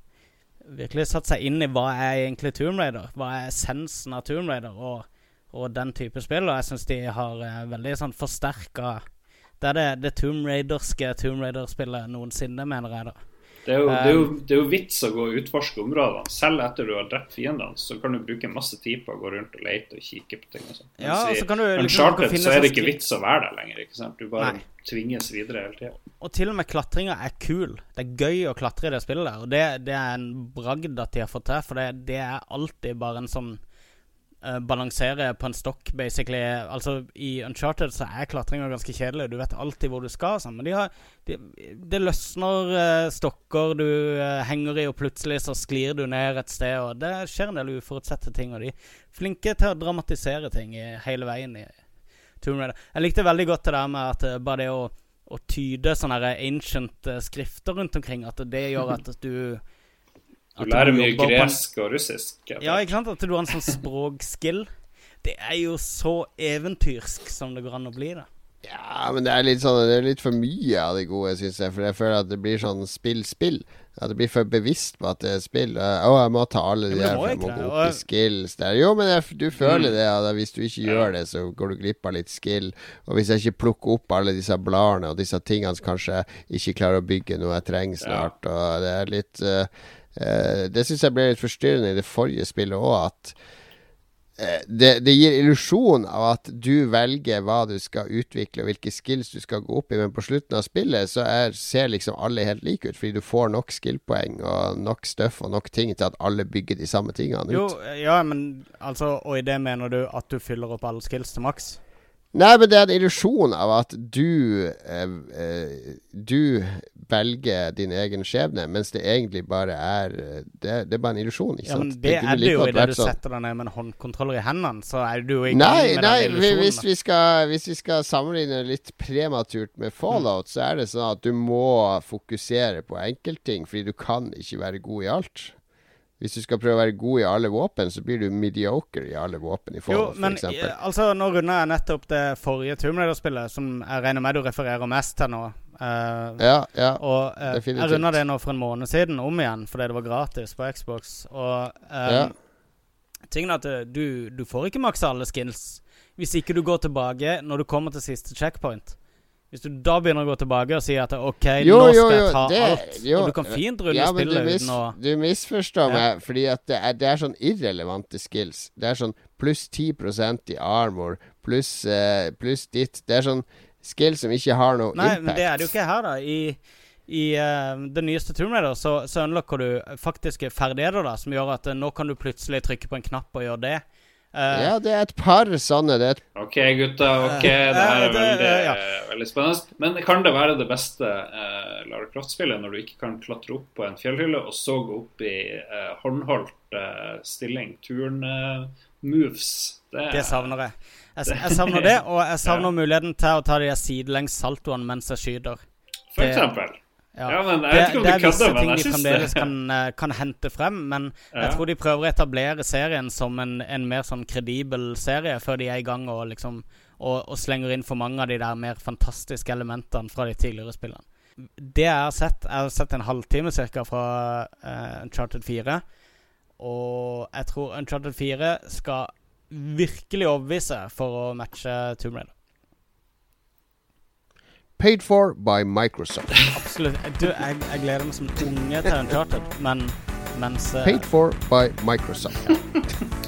virkelig satt seg inn i hva er egentlig Tomb Raider. Hva er essensen av Tomb Raider og, og den type spill. Og jeg syns de har eh, veldig sånn forsterka Det er det, det Tomb Raiderske Tomb Raider-spillet noensinne, mener jeg, da. Det, er jo, det, er jo, det er jo vits å gå og utforske områdene. Selv etter du har drept fiendene, så kan du bruke masse tid på å gå rundt og lete og kikke på ting. og sånt. Ja, Mens i så kan du liksom- Uncharted du så er det sånn ikke vits å være der lenger. ikke sant? Du bare Nei. tvinges videre hele tida. Og til og med klatringa er kul. Det er gøy å klatre i det spillet der. Og det, det er en bragd at de har fått til, for det, det er alltid bare en sånn eh, Balansere på en stokk, basically. Altså, i Uncharted så er klatringa ganske kjedelig. Du vet alltid hvor du skal, sånn. Men de de, Det løsner uh, stokker du uh, henger i, og plutselig så sklir du ned et sted, og det skjer en del uforutsette ting. Og de er flinke til å dramatisere ting i, hele veien i Tomb Raider. Jeg likte veldig godt det der med at bare det å å tyde sånne ancient skrifter rundt omkring. At det gjør at du Du at lærer mye gresk og russisk. Ja, ikke sant? At du har en sånn språkskill. Det er jo så eventyrsk som det går an å bli, da. Ja, men det er litt sånn Det er litt for mye av det gode, syns jeg. For jeg føler at det blir sånn spill-spill. At det blir for bevisst på at det er spill. Å, jeg må ta alle de der, for det, gå opp i skills der. Jo, men jeg, du føler Mm. det. At hvis du ikke gjør det, så går du glipp av litt skill. Og hvis jeg ikke plukker opp alle disse bladene og disse tingene som kanskje jeg ikke klarer å bygge noe jeg trenger snart, og det er litt eh, Det syns jeg ble litt forstyrrende i det forrige spillet òg, at Eh, det, det gir illusjon av at du velger hva du skal utvikle og hvilke skills du skal gå opp i, men på slutten av spillet så er, ser liksom alle helt like ut, fordi du får nok skillpoeng og nok stuff og nok ting til at alle bygger de samme tingene Jo, ut. ja, men altså Og i det mener du at du fyller opp alle skills til maks? Nei, men det er en illusjon av at du eh, eh, Du velger din egen skjebne, mens det egentlig bare er eh, Det, det er bare en illusjon. Ikke Ja, men sant? det det er det jo idet du sånn- setter deg ned med en håndkontroller i hendene. Så er du jo i gang Nei, med nei den vi- illusjonen. hvis vi, skal, hvis vi skal sammenligne litt prematurt med Fallout, så er det sånn at du må fokusere på enkeltting, fordi du kan ikke være god i alt. Hvis du skal prøve å være god i alle våpen, så blir du mediocre i alle våpen i Jo, men for eksempel. eh, altså, nå runda jeg nettopp det forrige Tomb Raider-spillet, som jeg regner med du refererer mest til nå. Uh, Ja, ja. Og eh, jeg runda det nå for en måned siden om igjen, fordi det var gratis på Xbox. Og um, Ja. tingen er at du, du får ikke maksa alle skills hvis ikke du går tilbake når du kommer til siste checkpoint. Hvis du da begynner å gå tilbake og si at OK, Jo, nå skal jo, jeg ta det- alt jo, Og du kan fint rulle Ja, spillet uten å du misforstår Ja. meg, fordi det er, det er sånn irrelevante skills. Det er sånn pluss 10% i armor, pluss uh, plus ditt. Det er sånn skills som ikke har noe Nei, impact. men det er det jo ikke her, da. I, i uh, det nyeste Tomb Raider så, så unlocker du faktiske ferdigheter da som gjør at uh, nå kan du plutselig trykke på en knapp og gjøre det. Eh, Ja, det er et par sånne. Det er et OK, gutta. ok, Det Eh, her er det- veldig, ja. veldig spennende. Men kan det være det beste uh, Lara Croft-spillet når du ikke kan klatre opp på en fjellhylle, og så gå opp i eh, håndholdt eh, stilling, turn-moves? det, Det savner jeg. Jeg, jeg savner det, og jeg savner muligheten til å ta de sidelengs saltoene mens jeg skyter. For det- eksempel. Ja. Ja, men jeg vet ikke om det det er visse ting de fremdeles kan, eh, kan hente frem, men jeg tror de prøver å etablere serien som en, en mer sånn kredibel serie før de er i gang og liksom og, og slenger inn for mange av de der mer fantastiske elementene fra de tidligere spillene. Det jeg har sett Jeg har sett en halvtime cirka fra uh, Uncharted 4. Og jeg tror Uncharted 4 skal virkelig overbevise for å matche Tomb Raider. Paid for by Microsoft. Absolutt. Du, jeg, jeg gleder meg som unge til Uncharted, men mens uh... Paid for by Microsoft.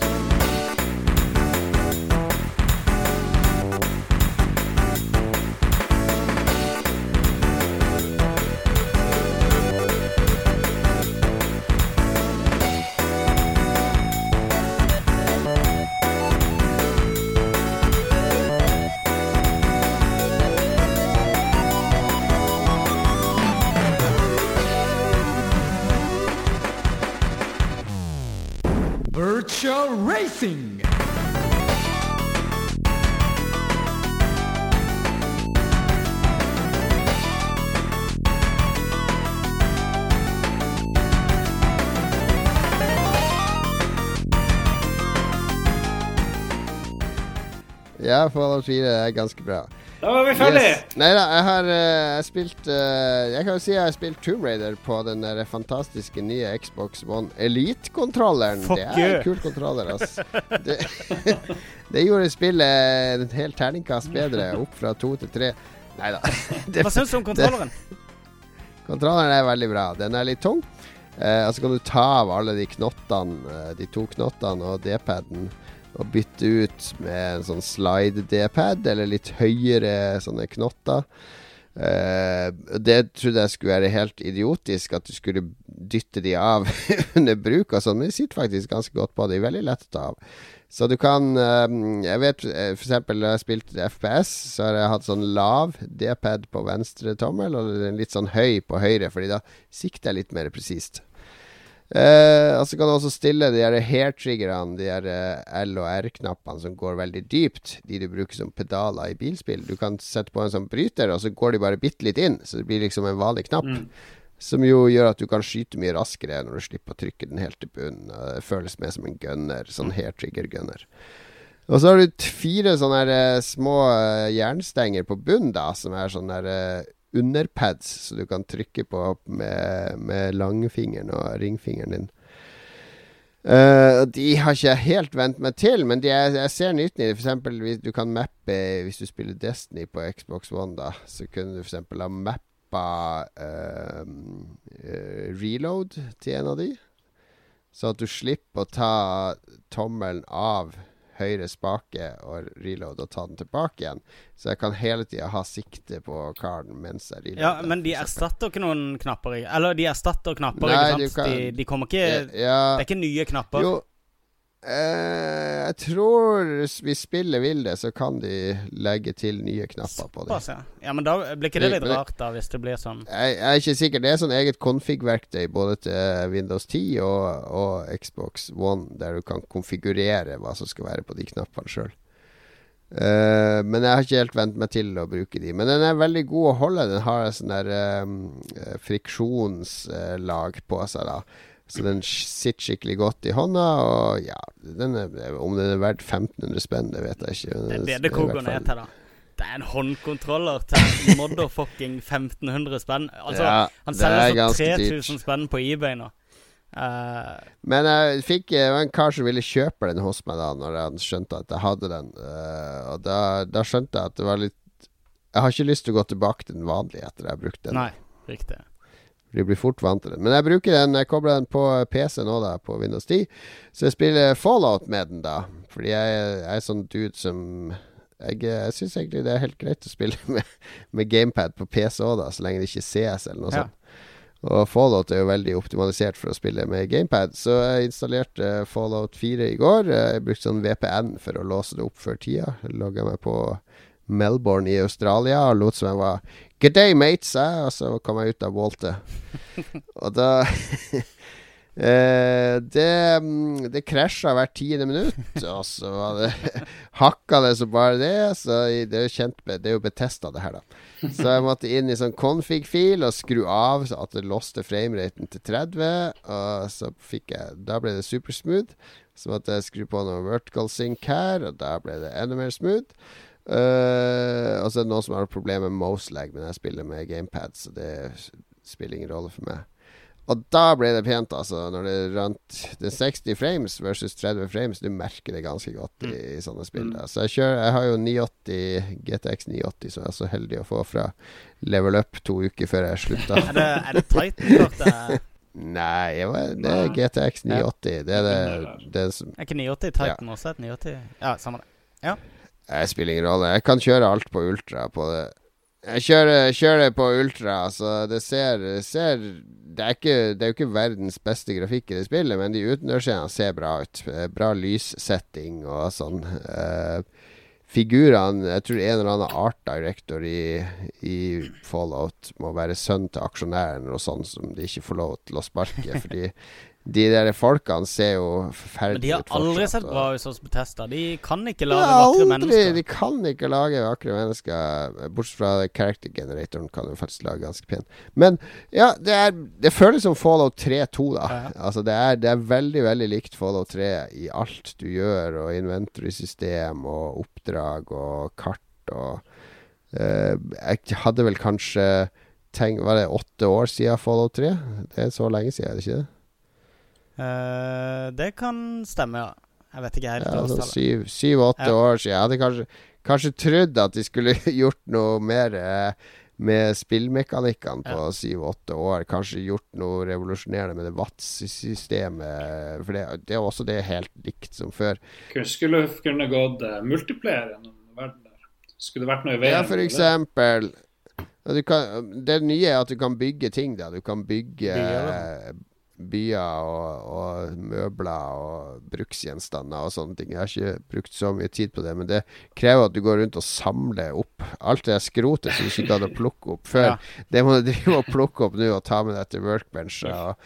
Virtual Racing. Ja, Fallout 4 er ganske bra. Da var vi ferdige! Yes. Nei da, jeg har eh, spilt eh, Jeg kan jo si jeg har spilt Tomb Raider på den der fantastiske nye Xbox One Elite-kontrolleren. Det er en kul kontroller, ass. Det, det gjorde spillet en hel terningkast bedre, opp fra to til tre. Nei da. Hva syns du om kontrolleren? Kontrolleren er veldig bra. Den er litt tung. Eh, og så kan du ta av alle de knottene, de to knottene og D-paden, og bytte ut med en sånn slide-D-pad, eller litt høyere sånne knotter. Uh, det trodde jeg skulle være helt idiotisk, at du skulle dytte de av under bruk og sånn, men de sitter faktisk ganske godt på. De er veldig lett å ta av. Så du kan uh, Jeg vet f.eks. for eksempel da jeg spilte FPS, så har jeg hatt sånn lav D-pad på venstre tommel, og litt sånn høy på høyre, fordi da sikter jeg litt mer presist. Eh, og så kan du også stille de hair-triggerne, de her eh, L- og R-knappene som går veldig dypt, de du bruker som pedaler i bilspill. Du kan sette på en sånn bryter, og så går de bare bitte litt inn, så det blir liksom en vanlig knapp. Som jo gjør at du kan skyte mye raskere når du slipper å trykke den helt til bunnen. Det føles mer som en gunner, sånn hair-trigger-gunner. Og så har du fire sånne her, eh, små eh, jernstenger på bunnen, da, som er sånne her, underpads, så du kan trykke på med, med langfingeren og ringfingeren din. Uh, de har ikke jeg helt vent meg til, men er, jeg ser nytten i det. Hvis du kan mappe Hvis du spiller Destiny på Xbox One, da, så kunne du eksempel ha mappa uh, eh, reload til en av de. Så at du slipper å ta tommelen av høyre spake og reload og ta den tilbake igjen. Så jeg kan hele tida ha sikte på karen mens jeg reloader. Ja, men de erstatter ikke noen knapper. Eller de erstatter knapper, Nei, ikke sant? kan- de, de kommer ikke ja, Det er ikke nye knapper. Jo, jeg tror hvis spillet vil det, så kan de legge til nye knapper på det. Ja. men da blir ikke det litt rart, da, hvis det blir sånn? Jeg, jeg er ikke sikker. Det er sånn eget config-verktøy både til Windows 10 og, og Xbox One, der du kan konfigurere hva som skal være på de knappene sjøl. men jeg har ikke helt vent meg til å bruke de. Men den er veldig god å holde. Den har en sånn der um, friksjonslag på seg, da. Så den sitter skikkelig godt i hånda. Og ja, den er, om den er verdt 1500 spenn, det vet jeg ikke. Det er det det koker ned til, da. Det er en håndkontroller til motherfucking 1500 spenn. Altså, Ja, han er selger for 3000 spenn på eBay nå. Uh, Men jeg fikk Det var en kar som ville kjøpe den hos meg da Når han skjønte at jeg hadde den. Uh, og da, da skjønte jeg at det var litt Jeg har ikke lyst til å gå tilbake til den vanlige etter jeg har brukt den. nei, riktig. De blir fort vant til den. Men jeg bruker den Jeg kobler den på PC nå, da, på Windows 10. Så jeg spiller Fallout med den, da. Fordi jeg, jeg er sånn dude som Jeg, jeg syns egentlig det er helt greit å spille med, med gamepad på PC òg, da, så lenge det ikke ses eller noe Ja. sånt. Og Fallout er jo veldig optimalisert for å spille med gamepad, så jeg installerte Fallout 4 i går. Jeg brukte sånn VPN for å låse det opp før tida. Logga meg på Melbourne i Australia og lot som jeg var Good day, mates, jeg. Og så kom jeg ut av Walter. og da Eh, det mm, det krasja hvert tiende minutt, og så var det hakka det som bare det. Så det er jo kjent med Det er jo Betesta, det her, da. Så jeg måtte inn i sånn config-fil og skru av så at det låste frameraten til 30. Og så fikk jeg Da ble det supersmooth. Så måtte jeg skru på noe vertical sync her, og da ble det enda mer smooth. Og så er det noen som har problemer med mouse lag, men jeg spiller med gamepad, så det spiller ingen rolle for meg. Og da ble det pent, altså. Når det rant Det er 60 frames versus 30 frames. Du merker det ganske godt i, i sånne spill. Da. Så jeg kjører Jeg har jo 980 GTX 980, som jeg er så heldig å få fra Level Up to uker før jeg slutta. Er det, er det Titan-kortet? Nei, det er GTX 980. Det er det, det som Er ikke 980 Titan også et 980? Ja, samme det. Jeg spiller ingen rolle. Jeg kan kjøre alt på ultra på det. Jeg kjører, kjører på ultra, så det ser, ser det, er ikke, det er jo ikke verdens beste grafikk i det spillet, men de utendørsscenene ser bra ut. Bra lyssetting og sånn. Uh, figurene Jeg tror en eller annen art director i, i Fallout må være sønn til aksjonæren og sånn, som de ikke får lov til å sparke. Fordi de der folkene ser jo Men de har ut aldri fortsatt, sett bra ut hos Betesta. De kan ikke ja, lage vakre aldri. mennesker. De kan ikke lage vakre mennesker. Bortsett fra character generatoren kan jo faktisk lage ganske pen. Men ja, det, er, det føles som Fallout 3-2, da. Ja. Altså det er, det er veldig, veldig likt Fallout 3 i alt du gjør, og inventory-system og oppdrag og kart og uh, Jeg hadde vel kanskje tenkt Var det åtte år siden Fallout 3? Det er så lenge siden, er det ikke det? Eh, det kan stemme, ja. Jeg vet ikke helt Ja, sånn årstallet. syv- Syv-åtte Ja. år siden. Jeg hadde kanskje, kanskje trodd at de skulle gjort noe mer eh, med spillmekanikkene på Ja. syv-åtte år. Kanskje gjort noe revolusjonerende med det VATS-systemet. For det, det er også det helt likt som før. Kunne- Skulle kunne gått uh, multiplayer gjennom verden der. Skulle det vært noe i veien? Ja, for eksempel du kan, Det nye er at du kan bygge ting. da Du kan bygge Byer, eh, byer og, og møbler og bruksgjenstander og sånne ting. Jeg har ikke brukt så mye tid på det, men det krever at du går rundt og samler opp alt det skrotet som du ikke gadd å plukke opp før. Ja. Det må du drive og plukke opp nå og ta med deg til workbencher.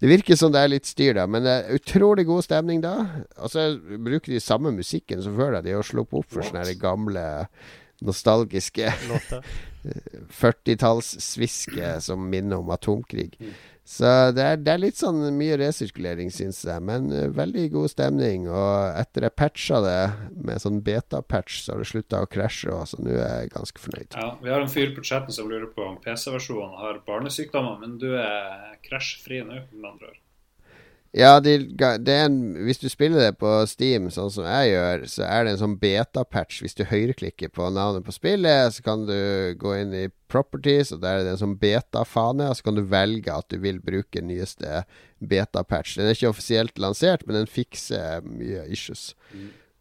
Det virker som det er litt styr, da, men det er utrolig god stemning da. Og så bruker de samme musikken som før. da De har sluppet opp for sånne gamle nostalgiske 40-tallssviske som minner om atomkrig. Så det er, det er litt sånn mye resirkulering, syns jeg. Men eh, veldig god stemning. Og etter jeg patcha det med sånn beta-patch, så har det slutta å krasje så nå er jeg ganske fornøyd. Ja, Vi har en fyr på chatten som lurer på om PC-versjonen har barnesykdommer, men du er krasjfri nå, med andre ord. Ja, de, det en, hvis du spiller det på Steam, sånn som jeg gjør, så er det en sånn beta-patch. Hvis du høyreklikker på navnet på spillet, så kan du gå inn i properties, og der er det en sånn beta-fane, og så kan du velge at du vil bruke nyeste beta-patch. Den er ikke offisielt lansert, men den fikser mye issues.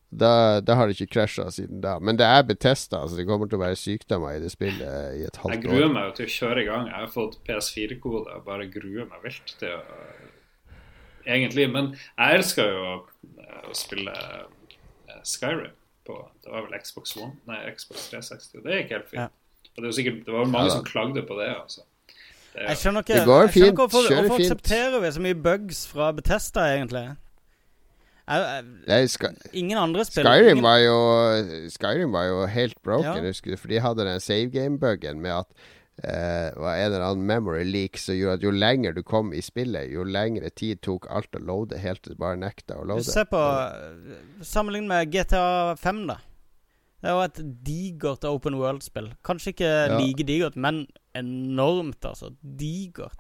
Da, da har det ikke krasja siden da. Men det er betesta, så det kommer til å være sykdommer i det spillet i et halvt år. Jeg gruer meg jo til å kjøre i gang. Jeg har fått PS4-kode og bare gruer meg vilt til å Egentlig. Men jeg elsker jo å å spille eh, Skyrim på Det var vel Xbox One, nei, Xbox 360. og Det gikk helt fint. Ja. Og det, var sikkert, det var mange Ja som klagde på det. altså. Det Jeg skjønner ikke Det går jeg skjønner fint, ikke hvorfor, hvorfor fint. aksepterer vi så mye bugs fra Betesta, egentlig? Jeg, jeg, Nei, ingen andre spiller Skyrim ingen, var jo Skyrim var jo helt broken, Ja. husker du, for de hadde den save game-buggen med at eh, var en eller annen memory leak som gjorde at jo lenger du kom i spillet, jo lengre tid tok alt å loade, helt til det bare nekta å loade. Se på Sammenlign med GTA 5, da. Det jo et digert open world-spill. Kanskje ikke Ja. like digert, men enormt, altså. Digert.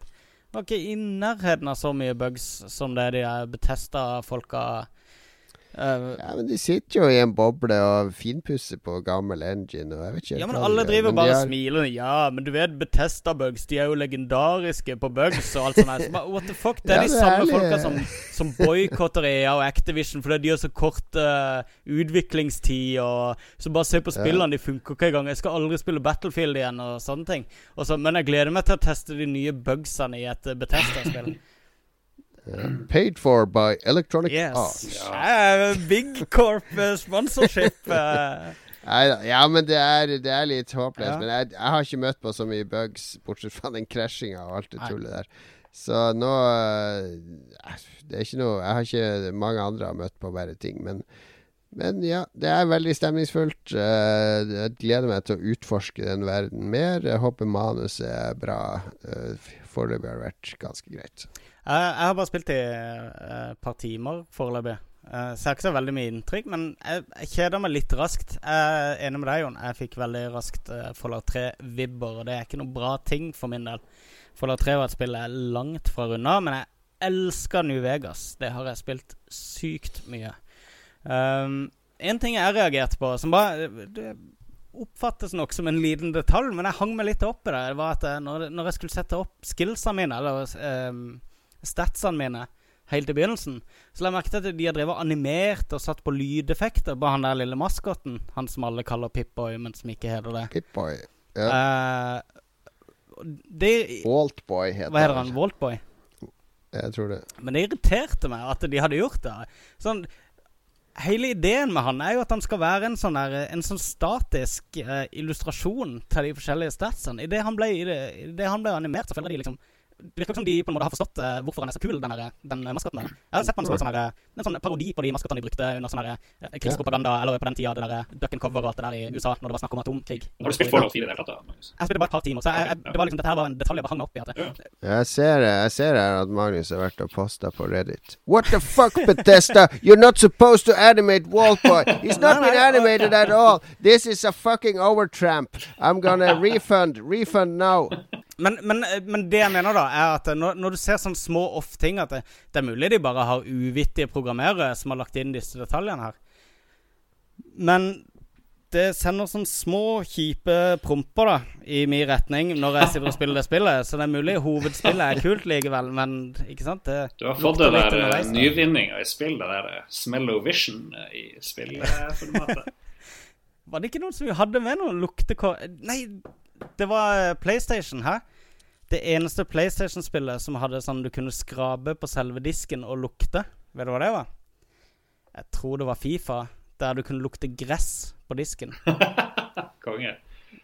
Det var ikke i nærheten av så mye bugs som det de er eh, Ja, men de sitter jo i en boble og finpusser på gammel engine, og jeg vet ikke Ja, men alle driver men bare og har- smiler. Ja, men du vet Betesta-bugs, de er jo legendariske på bugs og alt sånt. Så what the fuck? Det er Ja, de det samme ærlig. folka som, som boikotter EA og Activision fordi de har så kort uh, utviklingstid og Så bare se på spillene, de funker ikke engang. Jeg skal aldri spille Battlefield igjen og sånne ting. Og så, men jeg gleder meg til å teste de nye bugsene i et eh, Betesta-spill. Paid for by Electronic Yes. Arts. Eh, Big Corp eh, sponsorship. Uh. Ja, men det er, det er litt håpløst. Ja. Men jeg, jeg har ikke møtt på så mye bugs, bortsett fra den krasjinga og alt det tullet der. Så nå Det er ikke noe Jeg har ikke mange andre har møtt på verre ting, men men ja, det er veldig stemningsfullt. Jeg gleder meg til å utforske den verden mer. Jeg håper manuset er bra. Foreløpig har det vært ganske greit. Jeg, har bare spilt i eh, et par timer foreløpig. Uh, så jeg har ikke så veldig mye inntrykk, men jeg, kjeder meg litt raskt. Jeg er enig med deg, Jon. Jeg fikk veldig raskt uh, Fallout 3-vibber, og det er ikke noe bra ting for min del. Fallout 3 var et spill jeg er langt fra runda, men jeg elsker New Vegas. Det har jeg spilt sykt mye. Um, en ting jeg reagerte på, som bare det oppfattes nok som en liten detalj, men jeg hang meg litt opp i det, det var at når, når jeg skulle sette opp skillsene mine, eller um, statsene mine, helt i begynnelsen, så la jeg merke til at de har drevet animert og satt på lydeffekter på han der lille maskotten. Han som alle kaller Pip-Boy, men som ikke heter det. Pip-Boy. Ja. Uh, det Waltboy heter Hva heter han? Waltboy? Jeg tror det. Men det irriterte meg at de hadde gjort det. Sånn, hele ideen med han er jo at han skal være en sånn, der, en sånn statisk eh, illustrasjon til de forskjellige statsene. Idet han, ble- i det, i det han ble animert, så føler de liksom Det virker som de på en måte har forstått uh, hvorfor han er så kul, den, der, den eh, maskotten der. Jeg har sett på han som en sånn, en sånn parodi på de maskottene de brukte under sånn der, eh, krigspropaganda, eller på den tida det der duck and cover og alt det der i USA, når det var snakk om atomkrig. Har du spilt Fallout 4 i det hele tatt? da, Magnus? Jeg spilte bare et par timer, så jeg, jeg, det var liksom, dette her var en detalj jeg bare hang meg opp i. At det, Jeg ser, jeg ser her at Magnus har vært og posta på Reddit. What the fuck, Bethesda? You're not supposed to animate Wallboy! He's not been animated at all. This is a fucking overtramp. I'm gonna refund. Refund now. Men, men, men det jeg mener, da, er at når, når du ser sånne små off-ting At det, det er mulig de bare har uvittige programmerere som har lagt inn disse detaljene her. Men det sender sånne små, kjipe promper da i min retning når jeg sitter og spiller det spillet. Så det er mulig hovedspillet er kult likevel, men ikke sant? Det Du har fått det der eh, underveis, da. nyvinninga i spill, det der eh, Smellovision eh, i spillformatet. Var det ikke noen som hadde med noen luktekår... Nei, det var eh, PlayStation, hæ? Det eneste PlayStation-spillet som hadde sånn du kunne skrape på selve disken og lukte. Vet du hva det var? Jeg tror det var Fifa, der du kunne lukte gress på disken. Konge.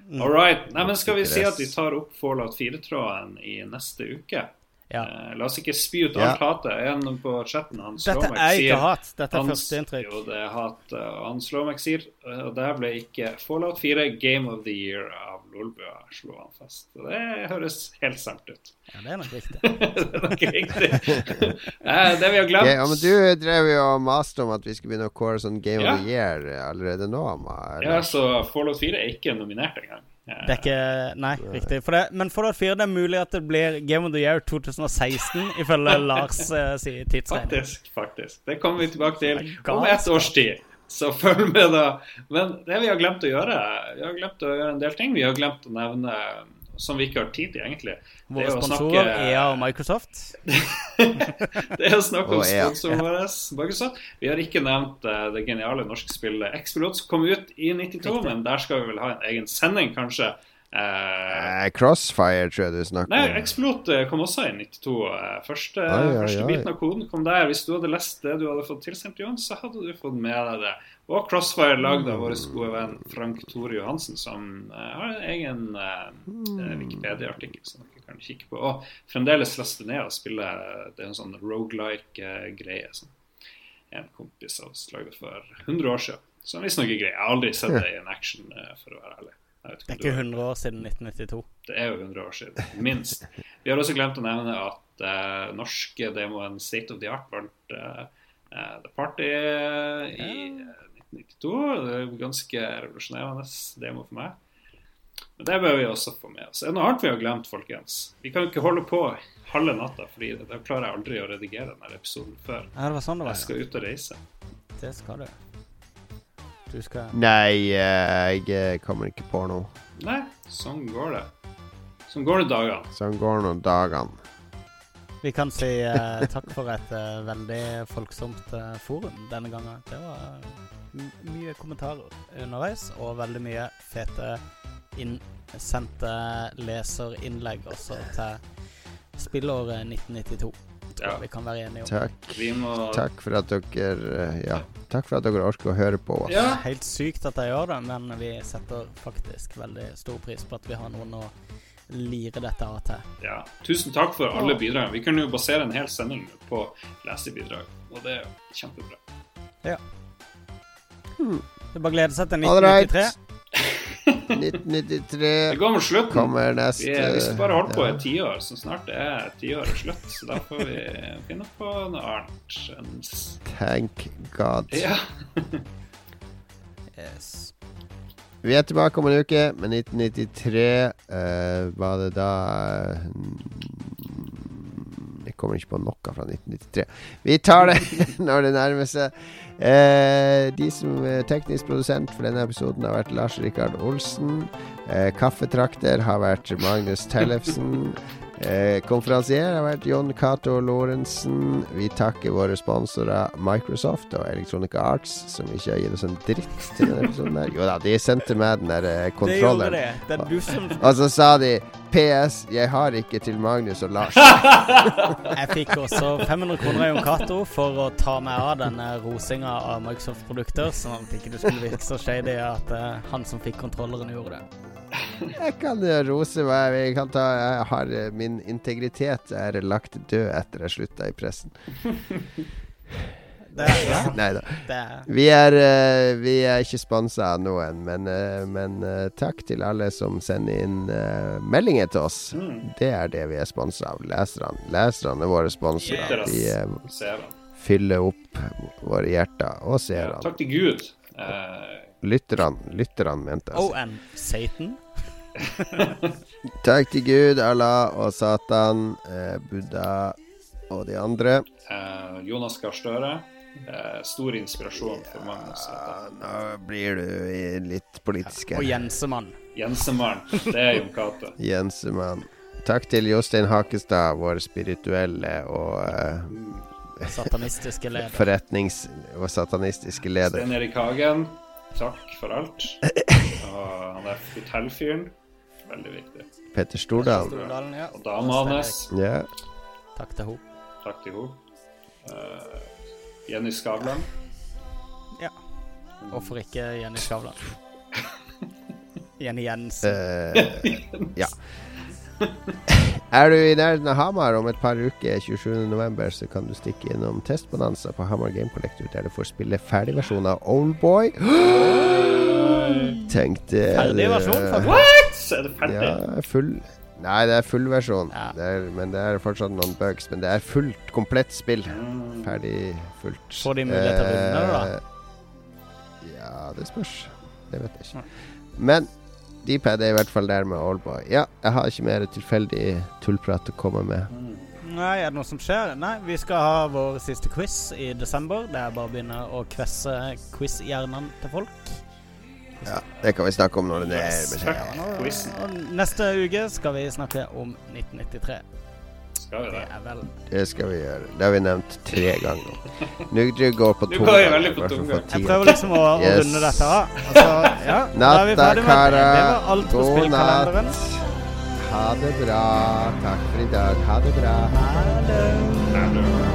Mm. All right. Nei, men skal vi si at vi tar opp Fallout 4-tråden i neste uke? Ja. Eh, la oss ikke spy ut Ja. alt hatet. En på chatten, han Dette Slomek, er ikke sier hat, dette er førsteinntrykk. Jo, det er hat. eh, Han Slomek sier eh, Og der ble ikke Fallout 4 Game of the Year av Lolbua, slo han fast. Og det høres helt sant ut. Ja, det er nok riktig. det er nok riktig. Det vi har glemt Ja, men du drev jo og maste om at vi skulle begynne å kåre sånn Game Ja. of the Year allerede nå. Ma, eller? Ja, så Fallout 4 er ikke nominert engang. Eh, Det er ikke Nei, riktig. For det, men Fallout 4 det er mulig at det blir Game of the Year 2016, ifølge Lars uh, si tidsregning. Faktisk, faktisk. Det kommer vi tilbake til om ett års tid. Så følg med, da. Men det vi har glemt å gjøre Vi har glemt å gjøre en del ting. Vi har glemt å nevne som vi ikke har tid til, egentlig. Våre er sponsorer, snakke- EA og Microsoft. Det er å snakke om sponsoren vår. Microsoft. Vi har ikke nevnt eh, det geniale norske spillet X-Pilot som kom ut i 92, Riktig. men der skal vi vel ha en egen sending, kanskje. Eh, Eh, Crossfire, tror jeg du snakker om. Nei, om. Explot eh, kom også i 92. eh, Første, ai, ai, første biten biten av koden kom der. Hvis du hadde lest det du hadde fått tilsendt, Johan, så hadde du fått med deg det. Og Crossfire lagd av vår gode venn Frank Tore Johansen, som eh, har en egen eh, eh, Wikipedia-artikkel som dere kan kikke på. Og fremdeles laste ned og spille Det er en sånn rogelike-greie som en kompis av oss lagde for 100 år siden. Som visstnok er grei. Jeg har aldri sett det i en action, eh, for å være ærlig. Det er ikke 100 år siden 1992. det er jo 100 år siden, minst. Vi har også glemt å nevne at eh, norske demoen State of the Art vant eh, eh, The Party i eh, 1992. Det er ganske revolusjonerende demo for meg. Men det bør vi også få med oss. Er det noe annet vi har glemt, folkens? Vi kan ikke holde på halve natta, fordi da klarer jeg aldri å redigere denne episoden før. Ja, det var sånn det var. Jeg skal ut og reise. Det skal du. Du skal Nei, eh, jeg eh, kommer ikke på noe. Nei, sånn går det. Sånn går det dagene. Sånn går nå dagene. Vi kan si uh, takk for et uh, veldig folksomt uh, forum denne gangen. Det var mye kommentarer underveis, og veldig mye fete innsendte leserinnlegg også til spillåret 1992. Tror Ja. vi kan være enige om. Takk. Vi må Takk for at dere eh, Ja, takk for at dere orker å høre på oss. Ja. Helt sykt at jeg gjør det, men vi setter faktisk veldig stor pris på at vi har noen å lire dette av til. Ja, tusen takk for alle bidragene. Vi kunne jo basere en hel sending på lesebidrag, og det er jo Det er bare å glede seg til All right. 1993. 1993 Det går mot slutten. kommer Vi, neste vi skal bare holde på i ja. et tiår, så snart det er tiåret slutt. Så da får vi finne på noe annet. Thank God. Ja. Yes. Vi er tilbake om en uke, men 1993 Uh, var det da Jeg kommer ikke på noe fra 1993. Vi tar det når det nærmer seg. Eh, de som er teknisk produsent for denne episoden, har vært Lars Rikard Olsen. Eh, kaffetrakter har vært Magnus Tellefsen. Eh, konferansier har vært John Cato Lorentzen. Vi takker våre sponsorer Microsoft og Electronic Arts, som ikke har gitt oss en dritt til denne episoden. her Jo da, de sendte meg den der eh, Det gjorde det. Det er du som Og så sa de PS, jeg har ikke til Magnus og Lars. Jeg fikk også 500 kroner av Jon Cato for å ta meg av denne rosinga av Microsoft-produkter, sånn at ikke det skulle virke så shady at eh, han som fikk kontrolleren, gjorde det. Jeg kan rose meg. Jeg, kan ta, jeg har, eh, min integritet er lagt død etter jeg slutta i pressen. Ja, Nei da. Vi eh, vi er ikke sponsa av noen, men, eh, men takk til alle som sender inn meldinger til oss. Mm. Det er det vi er sponsa av. Leserne. Leserne er våre sponsorer. De Ser fyller opp våre hjerter og Ja, seerne. takk til Gud. Eh, Lytterne, lytterne mente jeg. Oh, and Satan. Takk til Gud, Allah og Satan, eh, Buddha og de andre. eh, Jonas Gahr Støre. Eh, stor inspirasjon for Magnus. Nå blir du i litt Ja, Og Jensemann. Jensemann. Det er Jon Cato. Jensemann. Takk til Jostein Hakestad, vår spirituelle og eh, Satanistiske leder. forretnings- og satanistiske leder. Stein Erik Hagen. Takk for alt. Og han er hotellfyren. Veldig viktig. Petter Stordalen. Stordalen, ja. Og dama hans. Ja. Takk til henne. Takk til henne. Uh, Jenny Skavlan. Ja. Hvorfor ikke Jenny Skavlan? Jenny Jensen. Uh, ja. Er du i nærheten av Hamar om et par uker, 27.11, så kan du stikke innom Testbonanza på Hamar Game Collector, der du får spille ferdigversjon av Oldboy. Tenk det. Ferdig versjon, eh. What?! Er det ferdig? Ja, full Nei, det er fullversjon. Ja. Det er, men det er fortsatt noen bugs. Men det er fullt, komplett spill. Mm. Ferdig, fullt. Får de mulighet til å vinne, da? Eh, Ja, det spørs. Det vet jeg ikke. Men Dpad er i hvert fall der med Oldboy. Ja, jeg har ikke mer tilfeldig tullprat å komme med. Nei, er det noe som skjer? Nei, vi skal ha vår siste quiz i desember. Det er bare å begynne å kvesse quiz-hjernene til folk. Ja, Det kan vi snakke om når det er Yes, beskjed. neste uke skal vi snakke om 1993. Skal vi Det det? vel Det skal vi gjøre. Det har vi nevnt tre ganger. Nå går på tomgang. Jeg prøver liksom å, Yes. runde dette av. Altså, Ja, Natta, karer. God natt. Ha det bra. Takk for i dag. Ha det bra. Ha det. Nei, det-